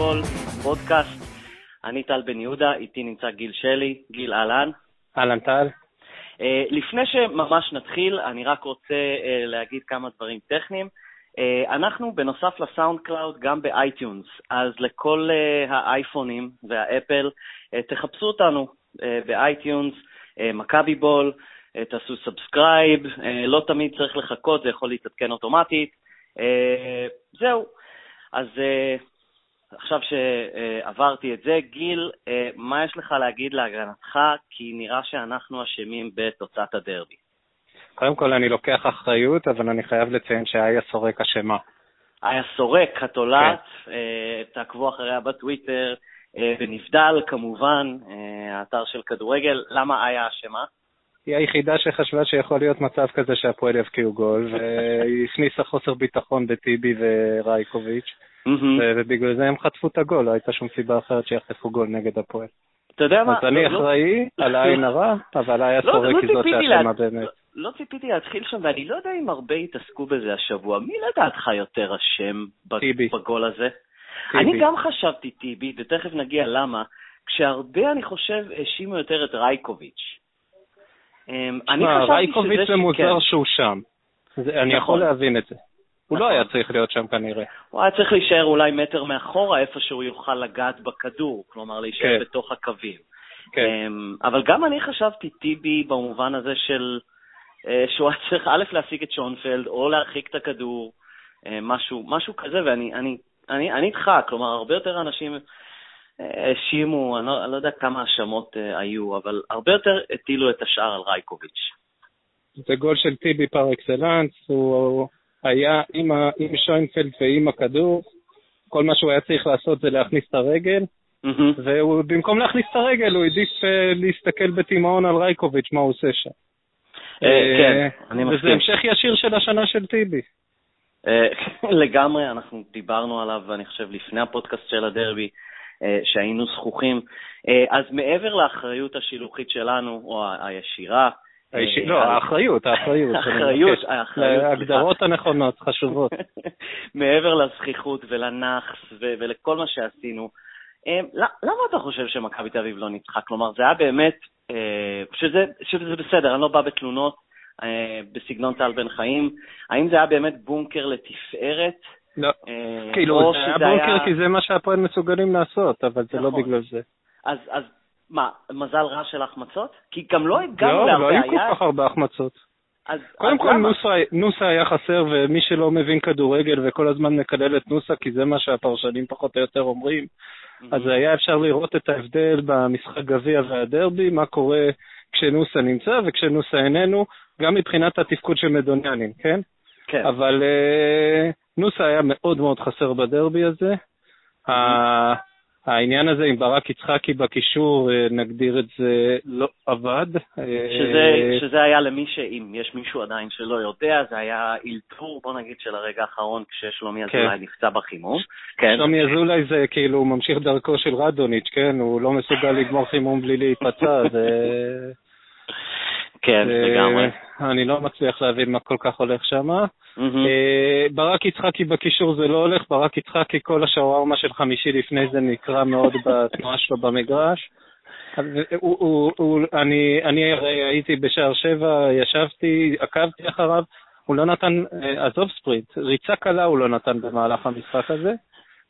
בייסבול, פודקאסט. אני טל בן יהודה, איתי נמצא גיל שלי. גיל, אהלן. אהלן טל. Uh, לפני שממש נתחיל, אני רק רוצה uh, להגיד כמה דברים טכניים. Uh, אנחנו, בנוסף ל SoundCloud, גם ב iTunes, אז לכל uh, האייפונים והאפל, uh, תחפשו אותנו uh, ב iTunes, uh, מכבי בול, uh, תעשו subscribe, uh, לא תמיד צריך לחכות, זה יכול להתעדכן אוטומטית. Uh, זהו. אז uh, עכשיו שעברתי את זה, גיל, אה, מה יש לך להגיד להגנתך? כי נראה שאנחנו אשמים בתוצאת הדרבי. קודם כל, אני לוקח אחריות, אבל אני חייב לציין שאיה סורק אשמה. איה סורק, התולעת, כן. אה, תעקבו אחריה בטוויטר, אה, ונבדל כמובן, האתר של כדורגל. למה איה אשמה? היא היחידה שחשבה שיכול להיות מצב כזה שהפועל יבקיעו גול, והיא הכניסה חוסר ביטחון בטיבי ורייקוביץ'. ובגלל זה הם חטפו את הגול, לא הייתה שום סיבה אחרת שיחטפו גול נגד הפועל. אתה יודע מה? אז אני לא- אחראי על העין הרע, אבל היה סורק כי זאת האשמה באמת. לא ציפיתי להתחיל שם, ואני לא יודע אם הרבה התעסקו בזה השבוע. מי לדעתך יותר אשם בגול הזה? אני גם חשבתי טיבי, ותכף נגיע למה, כשהרבה, אני חושב, האשימו יותר את רייקוביץ'. אמ, רייקוביץ' זה מוזר שהוא שם. אני יכול נכון. להבין את זה. הוא לא היה צריך להיות שם כנראה. הוא היה צריך להישאר אולי מטר מאחורה, איפה שהוא יוכל לגעת בכדור, כלומר להישאר כן. בתוך הקווים. כן. אמ, אבל גם אני חשבתי טיבי במובן הזה של אה, שהוא היה צריך א', להשיג את שונפלד, או להרחיק את הכדור, אה, משהו, משהו כזה, ואני אני, אני, אני איתך, כלומר, הרבה יותר אנשים אה, האשימו, אני, לא, אני לא יודע כמה האשמות היו, אבל הרבה יותר הטילו את השאר על רייקוביץ'. זה גול של טיבי פר אקסלנס, הוא היה עם, ה, עם שוינפלד ועם הכדור, כל מה שהוא היה צריך לעשות זה להכניס את הרגל, mm-hmm. ובמקום להכניס את הרגל הוא העדיף uh, להסתכל בתימהון על רייקוביץ', מה הוא עושה שם. Uh, כן, אני מסכים. וזה המשך ישיר של השנה של טיבי. לגמרי, אנחנו דיברנו עליו, אני חושב, לפני הפודקאסט של הדרבי, שהיינו זכוכים. אז מעבר לאחריות השילוחית שלנו, או הישירה, לא, האחריות, האחריות. האחריות, האחריות. ההגדרות הנכונות, חשובות. מעבר לזכיחות ולנאחס ולכל מה שעשינו, אה, למה אתה חושב שמכבי תל אביב לא ניצחה? כלומר, זה היה באמת, אה, שזה בסדר, אני לא בא בתלונות אה, בסגנון טל בן חיים. האם זה היה באמת בונקר לתפארת? לא, כאילו, זה היה בונקר כי זה מה שהפועל מסוגלים לעשות, אבל זה לא נכון. בגלל זה. אז מה, מזל רע של החמצות? כי גם לא הגענו לא, להרבה... לא, לא היו כל כך הרבה החמצות. אז, קודם אז כל, נוסה, נוסה היה חסר, ומי שלא מבין כדורגל וכל הזמן מקלל את נוסה, כי זה מה שהפרשנים פחות או יותר אומרים, mm-hmm. אז היה אפשר לראות את ההבדל במשחק גביע והדרבי, מה קורה כשנוסה נמצא וכשנוסה איננו, גם מבחינת התפקוד של מדוניאנים, כן? כן. אבל uh, נוסה היה מאוד מאוד חסר בדרבי הזה. Mm-hmm. העניין הזה עם ברק יצחקי בקישור, אה, נגדיר את זה, לא עבד. שזה, אה, שזה היה למי שאם יש מישהו עדיין שלא יודע, זה היה אילתור, בוא נגיד, של הרגע האחרון, כששלומי כן. אזולאי כן. נפצע בחימום. כן. שלומי אזולאי זה כאילו ממשיך דרכו של רדוניץ', כן? הוא לא מסוגל לגמור חימום בלי להיפצע, זה... כן, לגמרי. אני לא מצליח להבין מה כל כך הולך שם. אה, ברק יצחקי בקישור זה לא הולך, ברק יצחקי כל השווארמה של חמישי לפני זה נקרא מאוד בתנועה שלו במגרש. אני הרי הייתי בשער שבע, ישבתי, עקבתי אחריו, הוא לא נתן, אה, עזוב ספרינט, ריצה קלה הוא לא נתן במהלך המשחק הזה,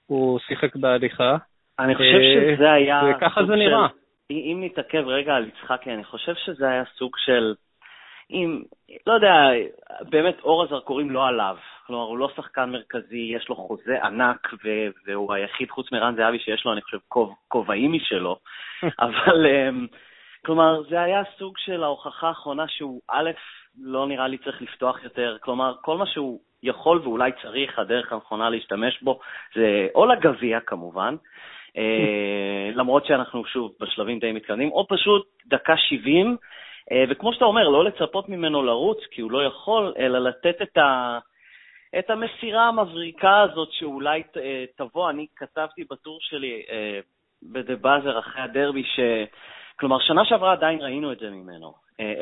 הוא שיחק בהליכה. אני חושב אה, שזה היה... וככה זה נראה. אם נתעכב רגע על יצחקי, אני חושב שזה היה סוג של... אם, לא יודע, באמת אור הזרקורים לא עליו. כלומר, הוא לא שחקן מרכזי, יש לו חוזה ענק, והוא היחיד חוץ מרן זהבי שיש לו, אני חושב, כובעים משלו. אבל, אמ, כלומר, זה היה סוג של ההוכחה האחרונה שהוא, א', לא נראה לי צריך לפתוח יותר. כלומר, כל מה שהוא יכול ואולי צריך, הדרך הנכונה להשתמש בו, זה או לגביע כמובן, למרות שאנחנו שוב בשלבים די מתקדמים, או פשוט דקה 70, אה, וכמו שאתה אומר, לא לצפות ממנו לרוץ, כי הוא לא יכול, אלא לתת את, ה, את המסירה המבריקה הזאת שאולי אה, תבוא. אני כתבתי בטור שלי בדה באזר אחרי הדרבי, ש... כלומר, שנה שעברה עדיין ראינו את זה ממנו,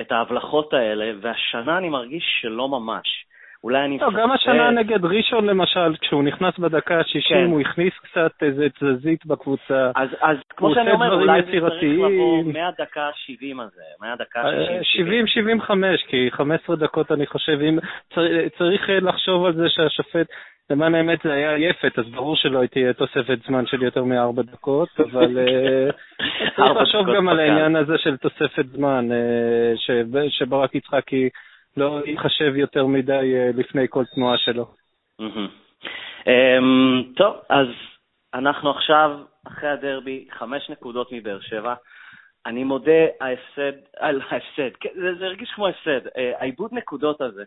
את ההבלחות האלה, והשנה אני מרגיש שלא ממש. אולי אני... לא, גם השנה נגד ראשון למשל, כשהוא נכנס בדקה ה-60, כן. הוא הכניס קצת איזה תזזית בקבוצה. אז, אז כמו שאני אומר, אולי זה צריך לבוא מהדקה ה-70 הזה, מהדקה ה-60. 70-75, כי 15 דקות אני חושב, אם צריך לחשוב על זה שהשופט, למען האמת זה היה יפת, אז ברור שלא תהיה תוספת זמן של יותר מארבע דקות, אבל אה, צריך לחשוב גם על העניין הזה של תוספת זמן, אה, שברק יצחקי... לא יתחשב יותר מדי אה, לפני כל תנועה שלו. אמ, טוב, אז אנחנו עכשיו, אחרי הדרבי, חמש נקודות מבאר שבע. אני מודה, ההפסד, על ההפסד, כן, זה, זה הרגיש כמו הפסד. אה, העיבוד נקודות הזה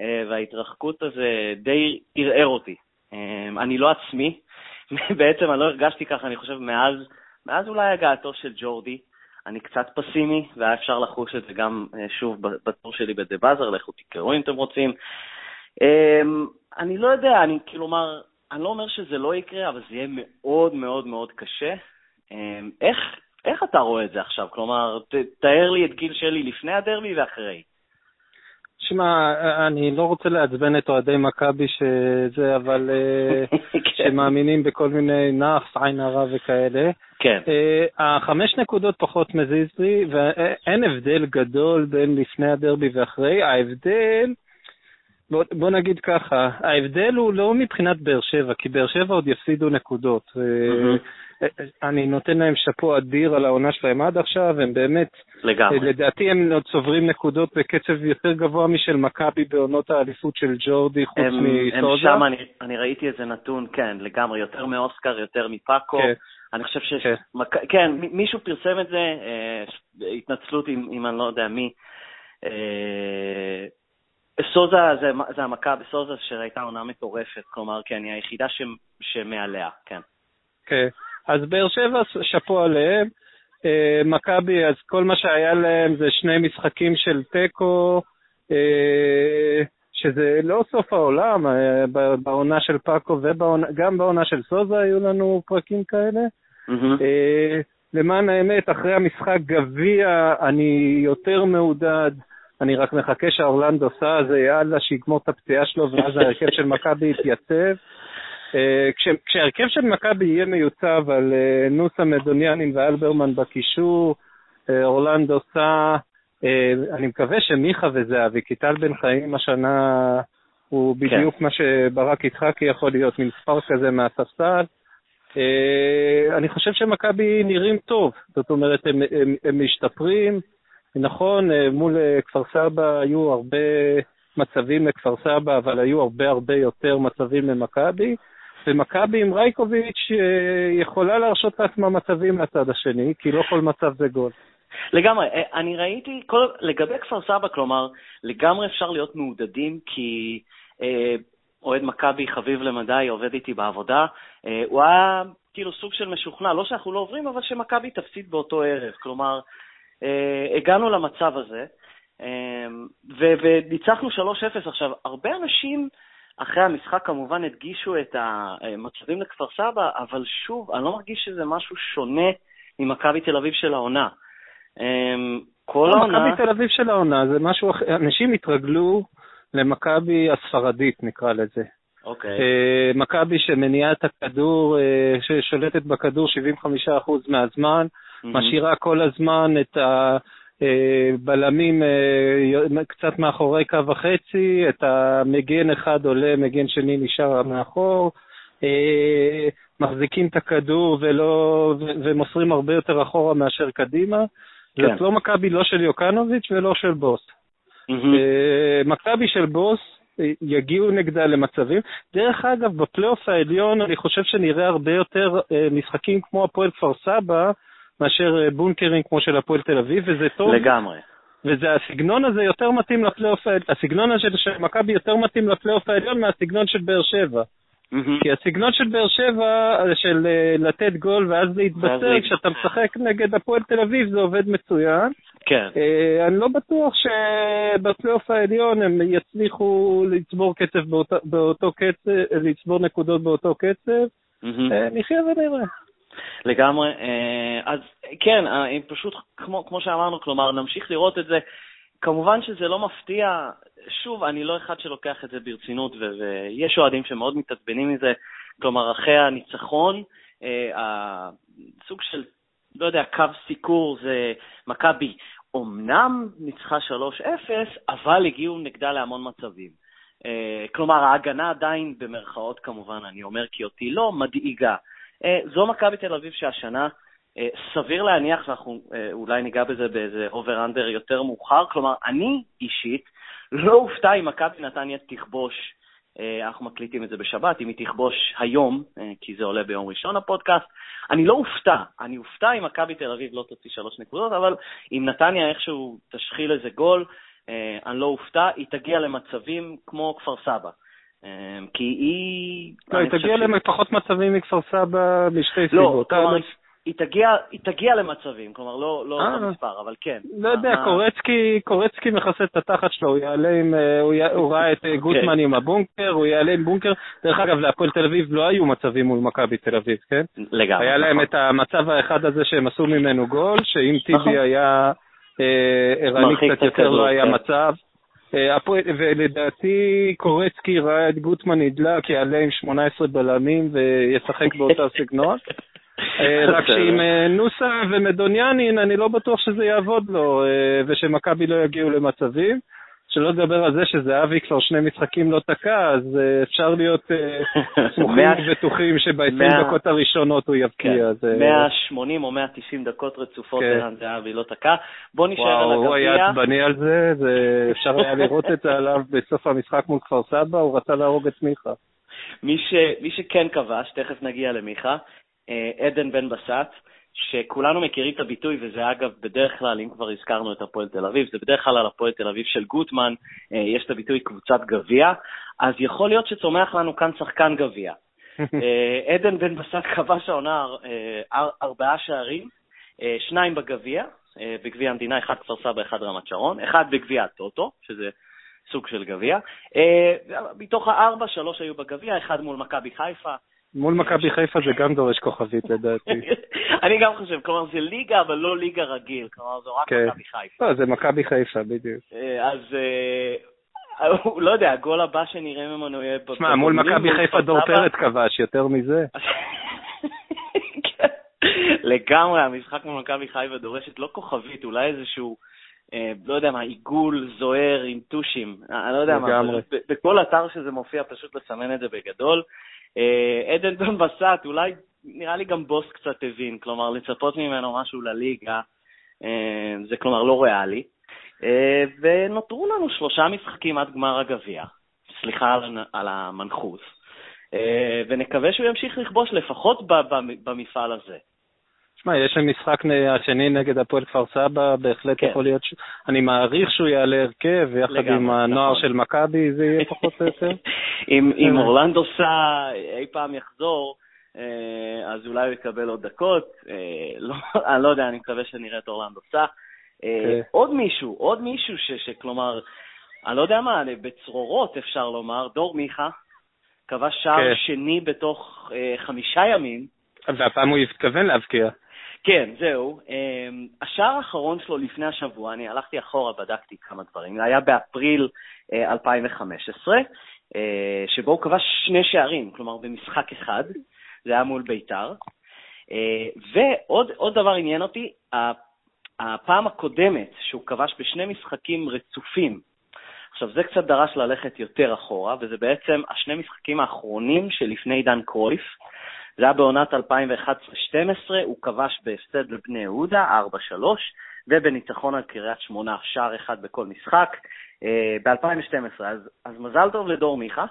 אה, וההתרחקות הזה די ערער אותי. אמ, אני לא עצמי, בעצם אני לא הרגשתי ככה, אני חושב, מאז, מאז אולי הגעתו של ג'ורדי. אני קצת פסימי, והיה אפשר לחוש את זה גם אה, שוב בטור שלי בדה באזר, לכו תקראו אם אתם רוצים. אמ, אני לא יודע, אני כלומר, אני לא אומר שזה לא יקרה, אבל זה יהיה מאוד מאוד מאוד קשה. אמ, איך, איך אתה רואה את זה עכשיו? כלומר, תאר לי את גיל שלי לפני הדרבי ואחרי. שמע, אני לא רוצה לעצבן את אוהדי מכבי שזה, אבל אה, כן. שמאמינים בכל מיני נאחס, עין הרע וכאלה. כן. Uh, החמש נקודות פחות מזיז לי, ואין הבדל גדול בין לפני הדרבי ואחרי. ההבדל, בוא, בוא נגיד ככה, ההבדל הוא לא מבחינת באר שבע, כי באר שבע עוד יפסידו נקודות. Mm-hmm. אני נותן להם שאפו אדיר על העונה שלהם עד עכשיו, הם באמת, לגמרי. לדעתי הם עוד צוברים נקודות בקצב יותר גבוה משל מכבי בעונות האליפות של ג'ורדי, חוץ מסוזה. הם שם, אני, אני ראיתי איזה נתון, כן, לגמרי, יותר מאוסקר, יותר מפאקו. כן. אני חושב ש... כן. מק... כן, מישהו פרסם את זה, אה, התנצלות אם, אם אני לא יודע מי. אה, סוזה זה, זה המכה בסוזה שהייתה עונה מטורפת, כלומר, כן, היא היחידה ש, שמעליה, כן. כן, אז באר שבע, שאפו עליהם. אה, מכבי, אז כל מה שהיה להם זה שני משחקים של תיקו, אה, שזה לא סוף העולם, אה, בעונה של פאקו וגם בעונה של סוזה היו לנו פרקים כאלה. אה, למען האמת, אחרי המשחק גביע אני יותר מעודד. אני רק מחכה שהאורלנדו סאז, יאללה, שיגמור את הפציעה שלו, ואז ההרכב של מכבי יתייצב. אה, כשההרכב של מכבי יהיה מיוצב על אה, נוסה מדוניאנים ואלברמן בקישור, אורלנדו סא, אני מקווה שמיכה וזהבי, כי טל בן חיים השנה הוא כן. בדיוק כן. מה שברק יצחקי יכול להיות, מספר כזה מהספסל. אה, אני חושב שמכבי נראים טוב, זאת אומרת, הם, הם, הם משתפרים. נכון, אה, מול אה, כפר סבא היו הרבה מצבים לכפר סבא, אבל היו הרבה הרבה יותר מצבים למכבי. ומכבי עם רייקוביץ' יכולה להרשות לעצמה מצבים לצד השני, כי לא כל מצב זה גול. לגמרי, אני ראיתי, כל, לגבי כפר סבא, כלומר, לגמרי אפשר להיות מעודדים, כי אה, אוהד מכבי חביב למדי, עובד איתי בעבודה, אה, הוא היה כאילו סוג של משוכנע, לא שאנחנו לא עוברים, אבל שמכבי תפסיד באותו ערב. כלומר, אה, הגענו למצב הזה, אה, וניצחנו 3-0. עכשיו, הרבה אנשים אחרי המשחק כמובן הדגישו את המצבים לכפר סבא, אבל שוב, אני לא מרגיש שזה משהו שונה ממכבי תל אביב של העונה. כל לא, העונה... מכבי תל אביב של העונה זה משהו אחר, אנשים התרגלו למכבי הספרדית, נקרא לזה. אוקיי. Okay. אה, מכבי שמניעה את הכדור, אה, ששולטת בכדור 75% מהזמן, mm-hmm. משאירה כל הזמן את הבלמים אה, קצת מאחורי קו החצי, את המגן אחד עולה, מגן שני נשאר מאחור. מחזיקים את הכדור ולא, ומוסרים הרבה יותר אחורה מאשר קדימה. כן. זאת לא מכבי לא של יוקנוביץ' ולא של בוס. Mm-hmm. מכבי של בוס יגיעו נגדה למצבים. דרך אגב, בפלייאוף העליון אני חושב שנראה הרבה יותר אה, משחקים כמו הפועל כפר סבא, מאשר אה, בונקרים כמו של הפועל תל אביב, וזה טוב. לגמרי. וזה הסגנון הזה יותר מתאים לפלייאוף, העליון, הסגנון הזה של מכבי יותר מתאים לפלייאוף העליון מהסגנון של באר שבע. Mm-hmm. כי הסגנון של באר שבע, של uh, לתת גול ואז להתבשר, כשאתה משחק נגד הפועל תל אביב זה עובד מצוין. כן. אני לא בטוח שבפלייאוף העליון הם יצליחו לצבור קצב באותו, באותו קצב, לצבור נקודות באותו קצב. Mm-hmm. נחיה ונראה. לגמרי. אז כן, פשוט כמו, כמו שאמרנו, כלומר, נמשיך לראות את זה. כמובן שזה לא מפתיע, שוב, אני לא אחד שלוקח את זה ברצינות, ויש אוהדים שמאוד מתעצבנים מזה, כלומר, אחרי הניצחון, הסוג של, לא יודע, קו סיקור זה מכבי אומנם ניצחה 3-0, אבל הגיעו נגדה להמון מצבים. Uh, כלומר, ההגנה עדיין, במרכאות כמובן, אני אומר כי אותי לא, מדאיגה. Uh, זו מכבי תל אביב שהשנה, uh, סביר להניח, ואנחנו uh, אולי ניגע בזה באיזה over-under יותר מאוחר, כלומר, אני אישית לא אופתע אם מכבי נתניה תכבוש אה, אנחנו מקליטים את זה בשבת, אם היא תכבוש היום, אה, כי זה עולה ביום ראשון הפודקאסט. אני לא אופתע, אני אופתע אם מכבי תל אביב לא תוציא שלוש נקודות, אבל אם נתניה איכשהו תשחיל איזה גול, אה, אני לא אופתע, היא תגיע למצבים כמו כפר סבא. כי היא... לא, היא תגיע לפחות מצבים מכפר סבא משתי לא, סיבות. לא, כלומר, היא תגיע, היא תגיע למצבים, כלומר, לא, לא במספר, אבל כן. לא יודע, קורצקי, קורצקי מכסה את התחת שלו, הוא יעלה עם, אה, הוא, י... הוא ראה את אה, גוטמן עם הבונקר, הוא יעלה עם בונקר. דרך אגב, להפועל תל אביב לא היו מצבים מול מכבי תל אביב, כן? לגמרי. היה להם את המצב האחד הזה שהם עשו ממנו גול, שאם טיבי נכון. היה אה, ערני קצת יותר לא היה כן. מצב. ולדעתי קורצקי ראה את גוטמן נדלק, יעלה עם 18 בלמים וישחק באותו סגנון. אה, רק שעם אה, נוסה ומדוניאנין, אני לא בטוח שזה יעבוד לו, אה, ושמכבי לא יגיעו למצבים. שלא לדבר על זה שזהבי כבר שני משחקים לא תקע, אז אפשר להיות סמוכים ובטוחים שב-20 דקות הראשונות הוא יבקיע. 180 או 190 דקות רצופות כן. זהבי לא תקע. בוא נשאר על הגביע. הוא היה עצבני על זה, אפשר היה לראות את זה עליו בסוף המשחק מול כפר סבא, הוא רצה להרוג את מיכה. מי שכן כבש, תכף נגיע למיכה, אה, עדן בן בסט, שכולנו מכירים את הביטוי, וזה אגב בדרך כלל, אם כבר הזכרנו את הפועל תל אביב, זה בדרך כלל על הפועל תל אביב של גוטמן, אה, יש את הביטוי קבוצת גביע, אז יכול להיות שצומח לנו כאן שחקן גביע. אה, עדן בן בסט כבש העונה ארבעה שערים, שניים בגביע, בגביע המדינה, אחד כפר סבא, אחד רמת שרון, אחד בגביע הטוטו, שזה סוג של גביע. מתוך הארבע, שלוש היו בגביע, אחד מול מכבי חיפה, מול מכבי חיפה זה גם דורש כוכבית לדעתי. אני גם חושב, כלומר זה ליגה, אבל לא ליגה רגיל, כלומר זה רק כן. מכבי חיפה. לא, זה מכבי חיפה, בדיוק. אה, אז אה, לא יודע, הגול הבא שנראה ממנו יהיה... תשמע, מול מכבי חיפה דור פרץ כבש, יותר מזה. לגמרי, המשחק מול מכבי חיפה דורשת לא כוכבית, אולי איזשהו... אה, לא יודע מה, עיגול זוהר עם טושים, אני לא יודע מה, בכל אתר שזה מופיע פשוט לסמן את זה בגדול. אה, עדן בן בסט, אולי נראה לי גם בוס קצת הבין, כלומר, לצפות ממנו משהו לליגה, אה, זה כלומר לא ריאלי. אה, ונותרו לנו שלושה משחקים עד גמר הגביע, סליחה על המנחוס, ונקווה שהוא ימשיך לכבוש לפחות במפעל הזה. תשמע, יש להם משחק השני נגד הפועל כפר סבא, בהחלט כן. יכול להיות, ש... אני מעריך שהוא יעלה הרכב, ויחד עם הנוער נכון. של מכבי זה יהיה פחות או יותר. אם, אם אורלנדו סע אי פעם יחזור, אה, אז אולי הוא יקבל עוד דקות, אה, לא, אני לא יודע, אני מקווה שנראה את אורלנדו סע. אה, כן. עוד מישהו, עוד מישהו ש, שכלומר, אני לא יודע מה, בצרורות אפשר לומר, דור מיכה, כבש שער כן. שני בתוך חמישה ימים. והפעם הוא התכוון להבקיע. כן, זהו. אמ, השער האחרון שלו לפני השבוע, אני הלכתי אחורה, בדקתי כמה דברים, היה באפריל 2015, אה, אה, שבו הוא כבש שני שערים, כלומר במשחק אחד, זה היה מול בית"ר. אה, ועוד דבר עניין אותי, הפעם הקודמת שהוא כבש בשני משחקים רצופים, עכשיו זה קצת דרש ללכת יותר אחורה, וזה בעצם השני משחקים האחרונים שלפני עידן קרויף, זה היה בעונת 2011-2012, הוא כבש בהפסד לבני יהודה, 4-3, ובניצחון על קריית שמונה, שער אחד בכל משחק, אה, ב-2012. אז, אז מזל טוב לדור מיכה.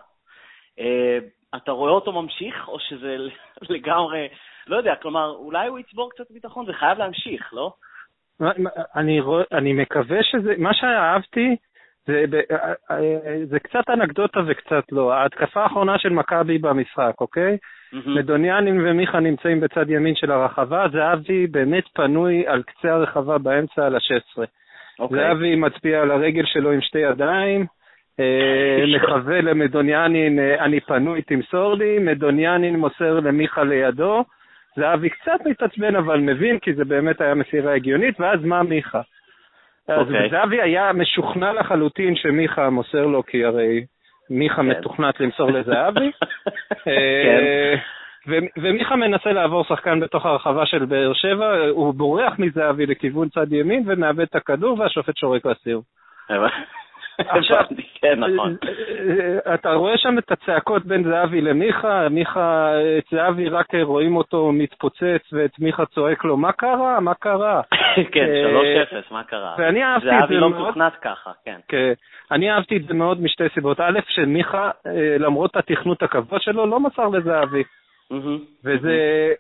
אה, אתה רואה אותו ממשיך, או שזה לגמרי, לא יודע, כלומר, אולי הוא יצבור קצת ביטחון, זה חייב להמשיך, לא? אני, רוא, אני מקווה שזה, מה שאהבתי, זה, זה קצת אנקדוטה וקצת לא. ההתקפה האחרונה של מכבי במשחק, אוקיי? Mm-hmm. מדוניאנים ומיכה נמצאים בצד ימין של הרחבה, זהבי באמת פנוי על קצה הרחבה באמצע על ה-16. Okay. אוקיי. זהבי מצביע על הרגל שלו עם שתי ידיים, אה, מכוון למדוניאנין, אה, אני פנוי, תמסור לי, מדוניאנין מוסר למיכה לידו. זהבי קצת מתעצבן אבל מבין, כי זה באמת היה מסירה הגיונית, ואז מה מיכה? אז. אוקיי. זהבי היה משוכנע לחלוטין שמיכה מוסר לו, כי הרי מיכה כן. מתוכנת למסור לזהבי. כן. ומיכה מנסה לעבור שחקן בתוך הרחבה של באר שבע, הוא בורח מזהבי לכיוון צד ימין ומאבד את הכדור והשופט שורק לסיר. עכשיו, כן, נכון. אתה רואה שם את הצעקות בין זהבי למיכה, מיכה, את זהבי רק רואים אותו מתפוצץ ואת מיכה צועק לו, מה קרה? מה קרה? כן, 3-0, מה קרה? ואני אהבתי את זה זהבי לא מתוכנת ככה, כן. כן. אני אהבתי את זה מאוד משתי סיבות. א', שמיכה, אה, למרות התכונת הכבוד שלו, לא מסר לזהבי. וזה,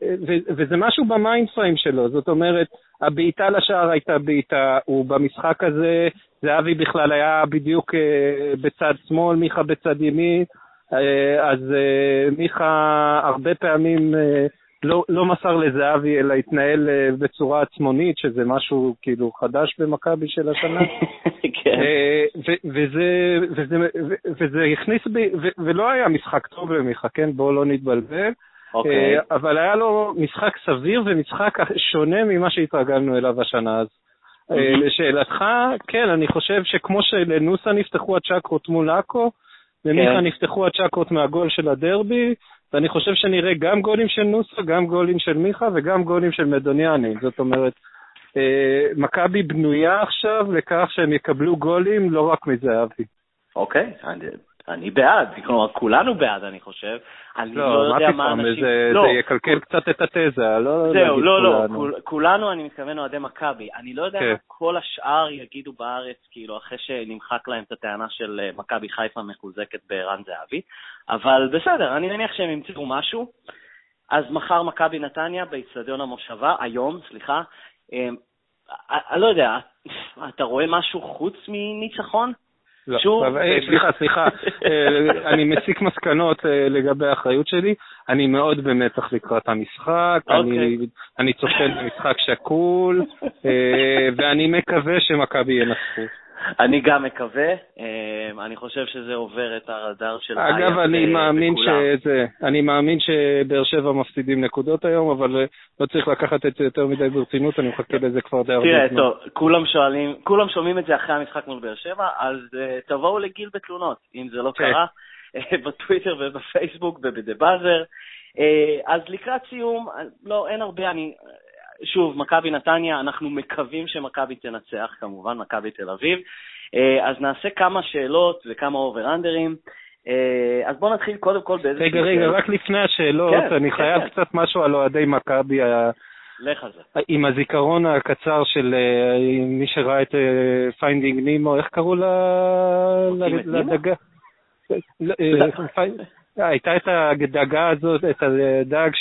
וזה משהו ב mind frame שלו, זאת אומרת, הבעיטה לשער הייתה בעיטה, הוא במשחק הזה, זהבי בכלל היה בדיוק אה, בצד שמאל, מיכה בצד ימין, אה, אז אה, מיכה הרבה פעמים לא, לא מסר לזהבי, אלא התנהל בצורה עצמונית, שזה משהו כאילו חדש במכבי של השנה. כן. וזה, וזה, וזה הכניס בי, ולא היה משחק טוב למיכה, כן? בואו לא נתבלבל. אוקיי. אה, אבל היה לו משחק סביר ומשחק שונה ממה שהתרגלנו אליו השנה אז. אה, לשאלתך, כן, אני חושב שכמו שלנוסה נפתחו הצ'קרות מול עכו, למיכה כן. נפתחו הצ'קרות מהגול של הדרבי, ואני חושב שנראה גם גולים של נוסה, גם גולים של מיכה וגם גולים של מדוניאני. זאת אומרת, אה, מכבי בנויה עכשיו לכך שהם יקבלו גולים לא רק מזהבי. אוקיי, אני בעד, כלומר, כולנו בעד, אני חושב. אני לא, לא יודע מה אנשים... זה, לא, זה יקלקל כל... קצת את התזה, לא זהו, לא, לא, כול, כולנו, אני מתכוון אוהדי מכבי. אני לא יודע כן. מה כל השאר יגידו בארץ, כאילו, אחרי שנמחק להם את הטענה של אה, מכבי חיפה מחוזקת בערן זהבי, אבל בסדר, אני מניח שהם ימצאו משהו. אז מחר מכבי נתניה באיצטדיון המושבה, היום, סליחה. אני אה, אה, לא יודע, אתה רואה משהו חוץ מניצחון? לא, שוב, אה, סליחה, סליחה, אה, אני מסיק מסקנות אה, לגבי האחריות שלי. אני מאוד במתח לקראת המשחק, אני, אוקיי. אני צופה במשחק שקול, ואני מקווה שמכבי ינצחו. אני גם מקווה, אמ, אני חושב שזה עובר את הרדאר של אגב, אני מאמין שזה, אני מאמין שבאר שבע מפסידים נקודות היום, אבל אה, לא צריך לקחת את זה יותר מדי ברצינות, אני מחכה לזה כבר די הרבה זמן. תראה, טוב, כולם שואלים, כולם שומעים את זה אחרי המשחק מול באר שבע, אז uh, תבואו לגיל בתלונות, אם זה לא כן. קרה, אה, בטוויטר ובפייסבוק ובדה באזר. אז לקראת סיום, לא, אין הרבה, אני שוב, מכבי נתניה, אנחנו מקווים שמכבי תנצח, כמובן, מכבי תל אביב. אה, אז נעשה כמה שאלות וכמה אובר-אנדרים. אה, אז בואו נתחיל קודם כל באיזה... רגע, רגע, רק לפני השאלות, כן, אני כן, חייב כן. קצת משהו על אוהדי מכבי. לך על זה. עם הזיכרון הקצר של אה, מי שראה את Finding Nemo, איך קראו לדגה? הייתה את הדגה הזאת, את הדג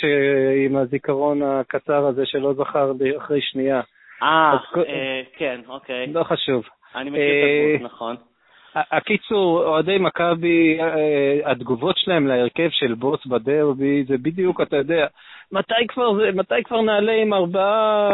עם הזיכרון הקצר הזה שלא זכר אחרי שנייה. אה, אה, כן, אוקיי. לא חשוב. אני מכיר את הדמות, נכון. הקיצור, אוהדי מכבי, אה, התגובות שלהם להרכב של בוס בדרבי, זה בדיוק, אתה יודע, מתי כבר, מתי כבר נעלה עם ארבעה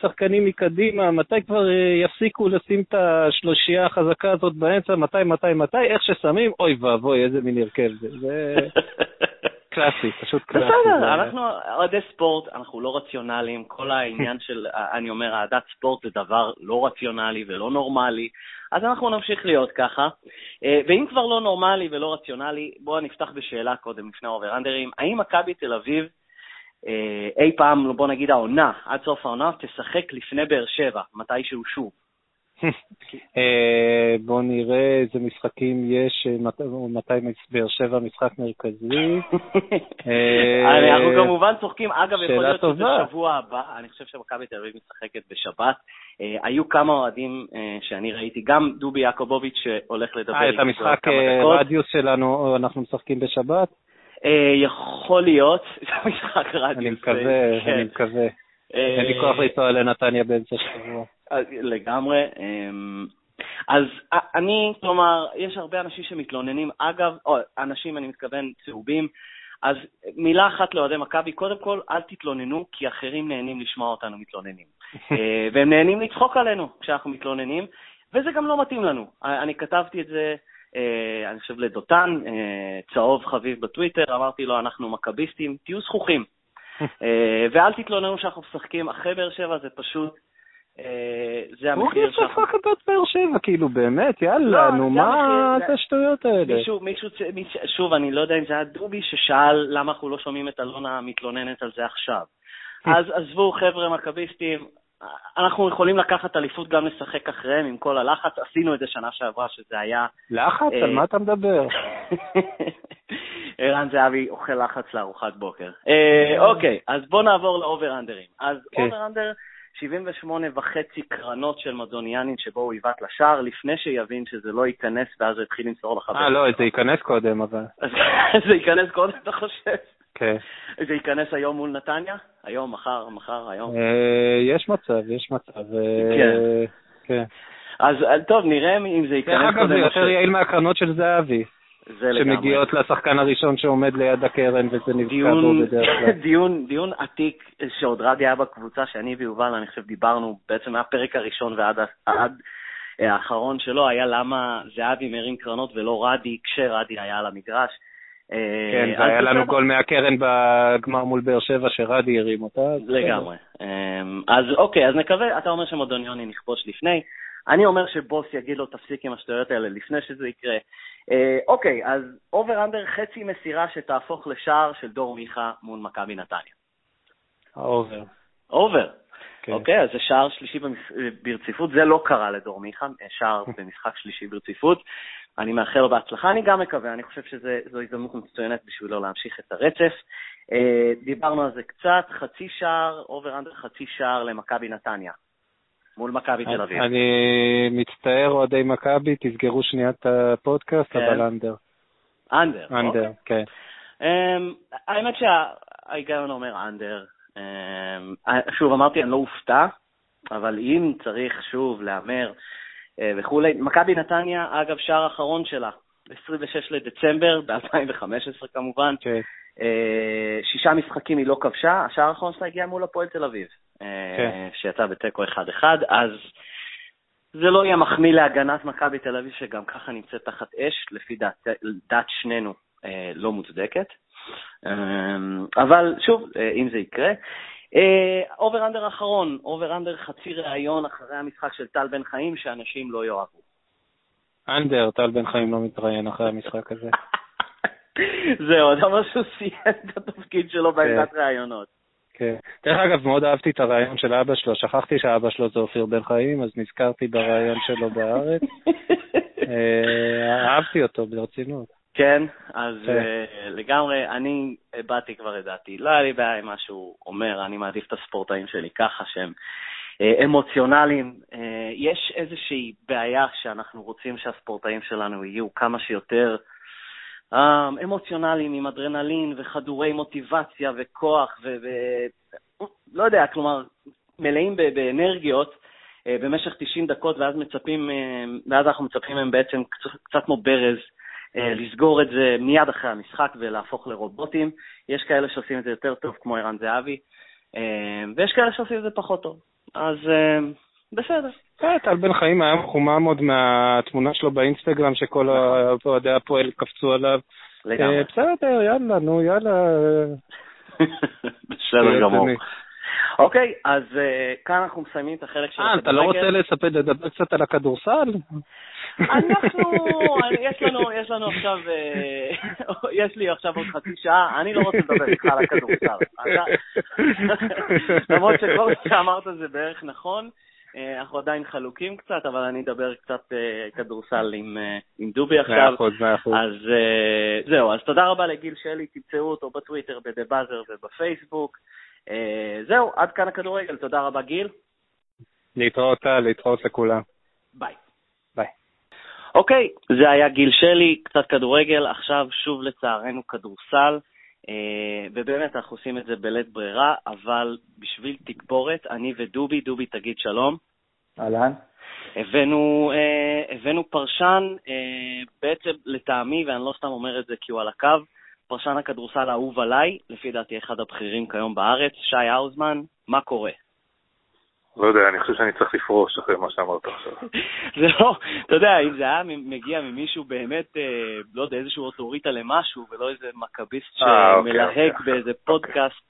שחקנים מקדימה, מתי כבר אה, יפסיקו לשים את השלושייה החזקה הזאת באמצע, מתי, מתי, מתי, איך ששמים, אוי ואבוי, איזה מין הרכב זה. זה קלאסי, פשוט קלאסי. בסדר, אנחנו אוהדי ספורט, אנחנו לא רציונליים, כל העניין של, אני אומר, אהדת ספורט זה דבר לא רציונלי ולא נורמלי. אז אנחנו נמשיך להיות ככה. אה, ואם כבר לא נורמלי ולא רציונלי, בואו נפתח בשאלה קודם לפני האובראנדרים. האם מכבי תל אביב אה, אי פעם, בוא נגיד העונה, עד סוף העונה, תשחק לפני באר שבע, מתישהו שוב. אה, בואו נראה איזה משחקים יש, אה, מתי באר שבע משחק מרכזי. אנחנו כמובן צוחקים, אגב, יכול להיות שזה שבוע הבא, אני חושב שמכבי תל אביב משחקת בשבת. היו כמה אוהדים שאני ראיתי, גם דובי יעקובוביץ' שהולך לדבר דקות. את המשחק רדיוס שלנו אנחנו משחקים בשבת? אה, יכול להיות, זה משחק רדיוס. אני מקווה, כן. אני מקווה. אה, אין לי כוח לנסוע לנתניה באמצע שבוע. לגמרי. אמ, אז אני, כלומר, יש הרבה אנשים שמתלוננים, אגב, או אנשים, אני מתכוון, צהובים, אז מילה אחת לאוהדי מכבי, קודם כל, אל תתלוננו, כי אחרים נהנים לשמוע אותנו מתלוננים. אה, והם נהנים לצחוק עלינו כשאנחנו מתלוננים, וזה גם לא מתאים לנו. אני כתבתי את זה אה, אני חושב לדותן, אה, צהוב חביב בטוויטר, אמרתי לו, אנחנו מכביסטים, תהיו זכוכים. אה, ואל תתלוננו שאנחנו משחקים אחרי באר שבע, זה פשוט אה, זה המחיר שאנחנו... הוא הכי את באר שבע, כאילו, באמת, יאללה, לא, נו, מה זה השטויות האלה? מישהו, מישהו, שוב, אני לא יודע אם זה היה דובי ששאל למה אנחנו לא שומעים את אלונה מתלוננת על זה עכשיו. אז עזבו, חבר'ה מכביסטים, אנחנו יכולים לקחת אליפות גם לשחק אחריהם עם כל הלחץ, עשינו את זה שנה שעברה, שזה היה... לחץ? על אה, מה אתה מדבר? ערן זהבי אוכל לחץ לארוחת בוקר. אה, אוקיי, אז בואו נעבור לאובר-אנדרים. אז אובר-אנדר... 78 וחצי קרנות של מדוניאנין שבו הוא עיוות לשער, לפני שיבין שזה לא ייכנס, ואז הוא התחיל למסור לחבר. אה, לא, זה ייכנס קודם, אבל... זה ייכנס קודם, אתה חושב? כן. זה ייכנס היום מול נתניה? היום, מחר, מחר, היום? אה, יש מצב, יש מצב. אה, כן. כן. אז טוב, נראה אם זה ייכנס קודם. אגב, זה יותר יעיל מהקרנות של זהבי. שמגיעות לשחקן הראשון שעומד ליד הקרן וזה נבקע בו בדרך כלל. דיון, דיון עתיק שעוד רדי היה בקבוצה שאני ויובל, אני חושב, דיברנו בעצם מהפרק הראשון ועד עד, האחרון שלו, היה למה זהבי מרים קרנות ולא רדי כשרדי היה על המגרש. כן, זה היה לנו גול מהקרן בגמר מול באר שבע שרדי הרים אותה. לגמרי. אמ, אז אוקיי, אז נקווה, אתה אומר שמודוניוני נכבוש לפני. אני אומר שבוס יגיד לו, תפסיק עם השטויות האלה לפני שזה יקרה. אה, אוקיי, אז over under חצי מסירה שתהפוך לשער של דור מיכה מול מכבי נתניה. ה over. over. כן. אוקיי, אז זה שער שלישי ברציפות, זה לא קרה לדור מיכה, שער במשחק שלישי ברציפות. אני מאחל לו בהצלחה, אני גם מקווה, אני חושב שזו הזדמנות מצוינת בשבילו להמשיך את הרצף. אה, דיברנו על זה קצת, חצי שער, over under חצי שער למכבי נתניה. מול מכבי תל אביב. אני מצטער, אוהדי מכבי, תסגרו שנייה את הפודקאסט, כן. אבל under. under, under, אוקיי. כן. אמ, האמת שההיגיון אומר under. אמ, שוב, אמרתי, אני לא אופתע, אבל אם צריך שוב להמר אה, וכולי, מכבי נתניה, אגב, שער אחרון שלה, 26 לדצמבר, ב-2015 כמובן. כן. אה, שישה משחקים היא לא כבשה, השער האחרון שלה הגיע מול הפועל תל אביב. כן. אה, שיצא בתיקו 1-1, אז זה לא יהיה מחמיא להגנת מכבי תל אביב, שגם ככה נמצאת תחת אש, לפי דעת, דעת שנינו אה, לא מוצדקת. אה, אבל שוב, אם זה יקרה. over under אחרון, over under חצי ראיון אחרי המשחק של טל בן חיים, שאנשים לא יאהבו. under, טל בן חיים לא מתראיין אחרי המשחק הזה. זהו, אתה אומר שהוא סיים את התפקיד שלו בעמדת כן. ראיונות. כן. דרך אגב, מאוד אהבתי את הריאיון של אבא שלו, שכחתי שאבא שלו זה אופיר בן חיים, אז נזכרתי בריאיון שלו בארץ. אה, אהבתי אותו ברצינות. כן, אז כן. Uh, לגמרי, אני הבעתי כבר את דעתי. לא היה לי בעיה עם מה שהוא אומר, אני מעדיף את הספורטאים שלי ככה, שהם uh, אמוציונליים. יש איזושהי בעיה שאנחנו רוצים שהספורטאים שלנו יהיו כמה שיותר אמ, אמוציונליים עם אדרנלין וחדורי מוטיבציה וכוח ו... ו... לא יודע, כלומר, מלאים באנרגיות אה, במשך 90 דקות, ואז מצפים, אה, ואז אנחנו מצפים מהם בעצם קצת כמו ברז, אה, לסגור את זה מיד אחרי המשחק ולהפוך לרובוטים. יש כאלה שעושים את זה יותר טוב, כמו ערן זהבי, ויש כאלה שעושים את זה פחות טוב. אז בסדר. כן, טל בן חיים היה מחומם עוד מהתמונה שלו באינסטגרם, שכל. אוהדי הפועל קפצו עליו. לגמרי. אה, בסדר, יאללה, נו, יאללה. בסדר גמור. אוקיי, אז אה, כאן אנחנו מסיימים את החלק של הכדורגל. אה, אתה לא רוצה לספר, לדבר קצת על הכדורסל? אנחנו, יש לנו, יש לנו עכשיו, יש לי עכשיו עוד חצי שעה, אני לא רוצה לדבר איתך על הכדורסל. למרות שכל מה שאמרת זה בערך נכון. אה, אנחנו עדיין חלוקים קצת, אבל אני אדבר קצת אה, כדורסל עם, אה, עם דובי עכשיו. מאה אחוז, מאה אחוז. אז זהו, אז תודה רבה לגיל שלי, תמצאו אותו בטוויטר, בדה באזר ובפייסבוק. זהו, עד כאן הכדורגל, תודה רבה גיל. להתראות, להתראות לכולם. ביי. ביי. אוקיי, זה היה גיל שלי, קצת כדורגל, עכשיו שוב לצערנו כדורסל. אה, ובאמת, אנחנו עושים את זה בלית ברירה, אבל בשביל תגבורת, אני ודובי, דובי תגיד שלום. אהלן. הבאנו, אה, הבאנו פרשן, אה, בעצם לטעמי, ואני לא סתם אומר את זה כי הוא על הקו, פרשן הכדורסל האהוב עליי, לפי דעתי אחד הבכירים כיום בארץ, שי האוזמן, מה קורה? לא יודע, אני חושב שאני צריך לפרוש אחרי מה שאמרת עכשיו. זה לא, אתה יודע, אם זה היה מגיע ממישהו באמת, אה, לא יודע, איזשהו אוטוריטה למשהו, ולא איזה מכביסט אה, אוקיי, שמלהק אוקיי, באיזה אוקיי. פודקאסט,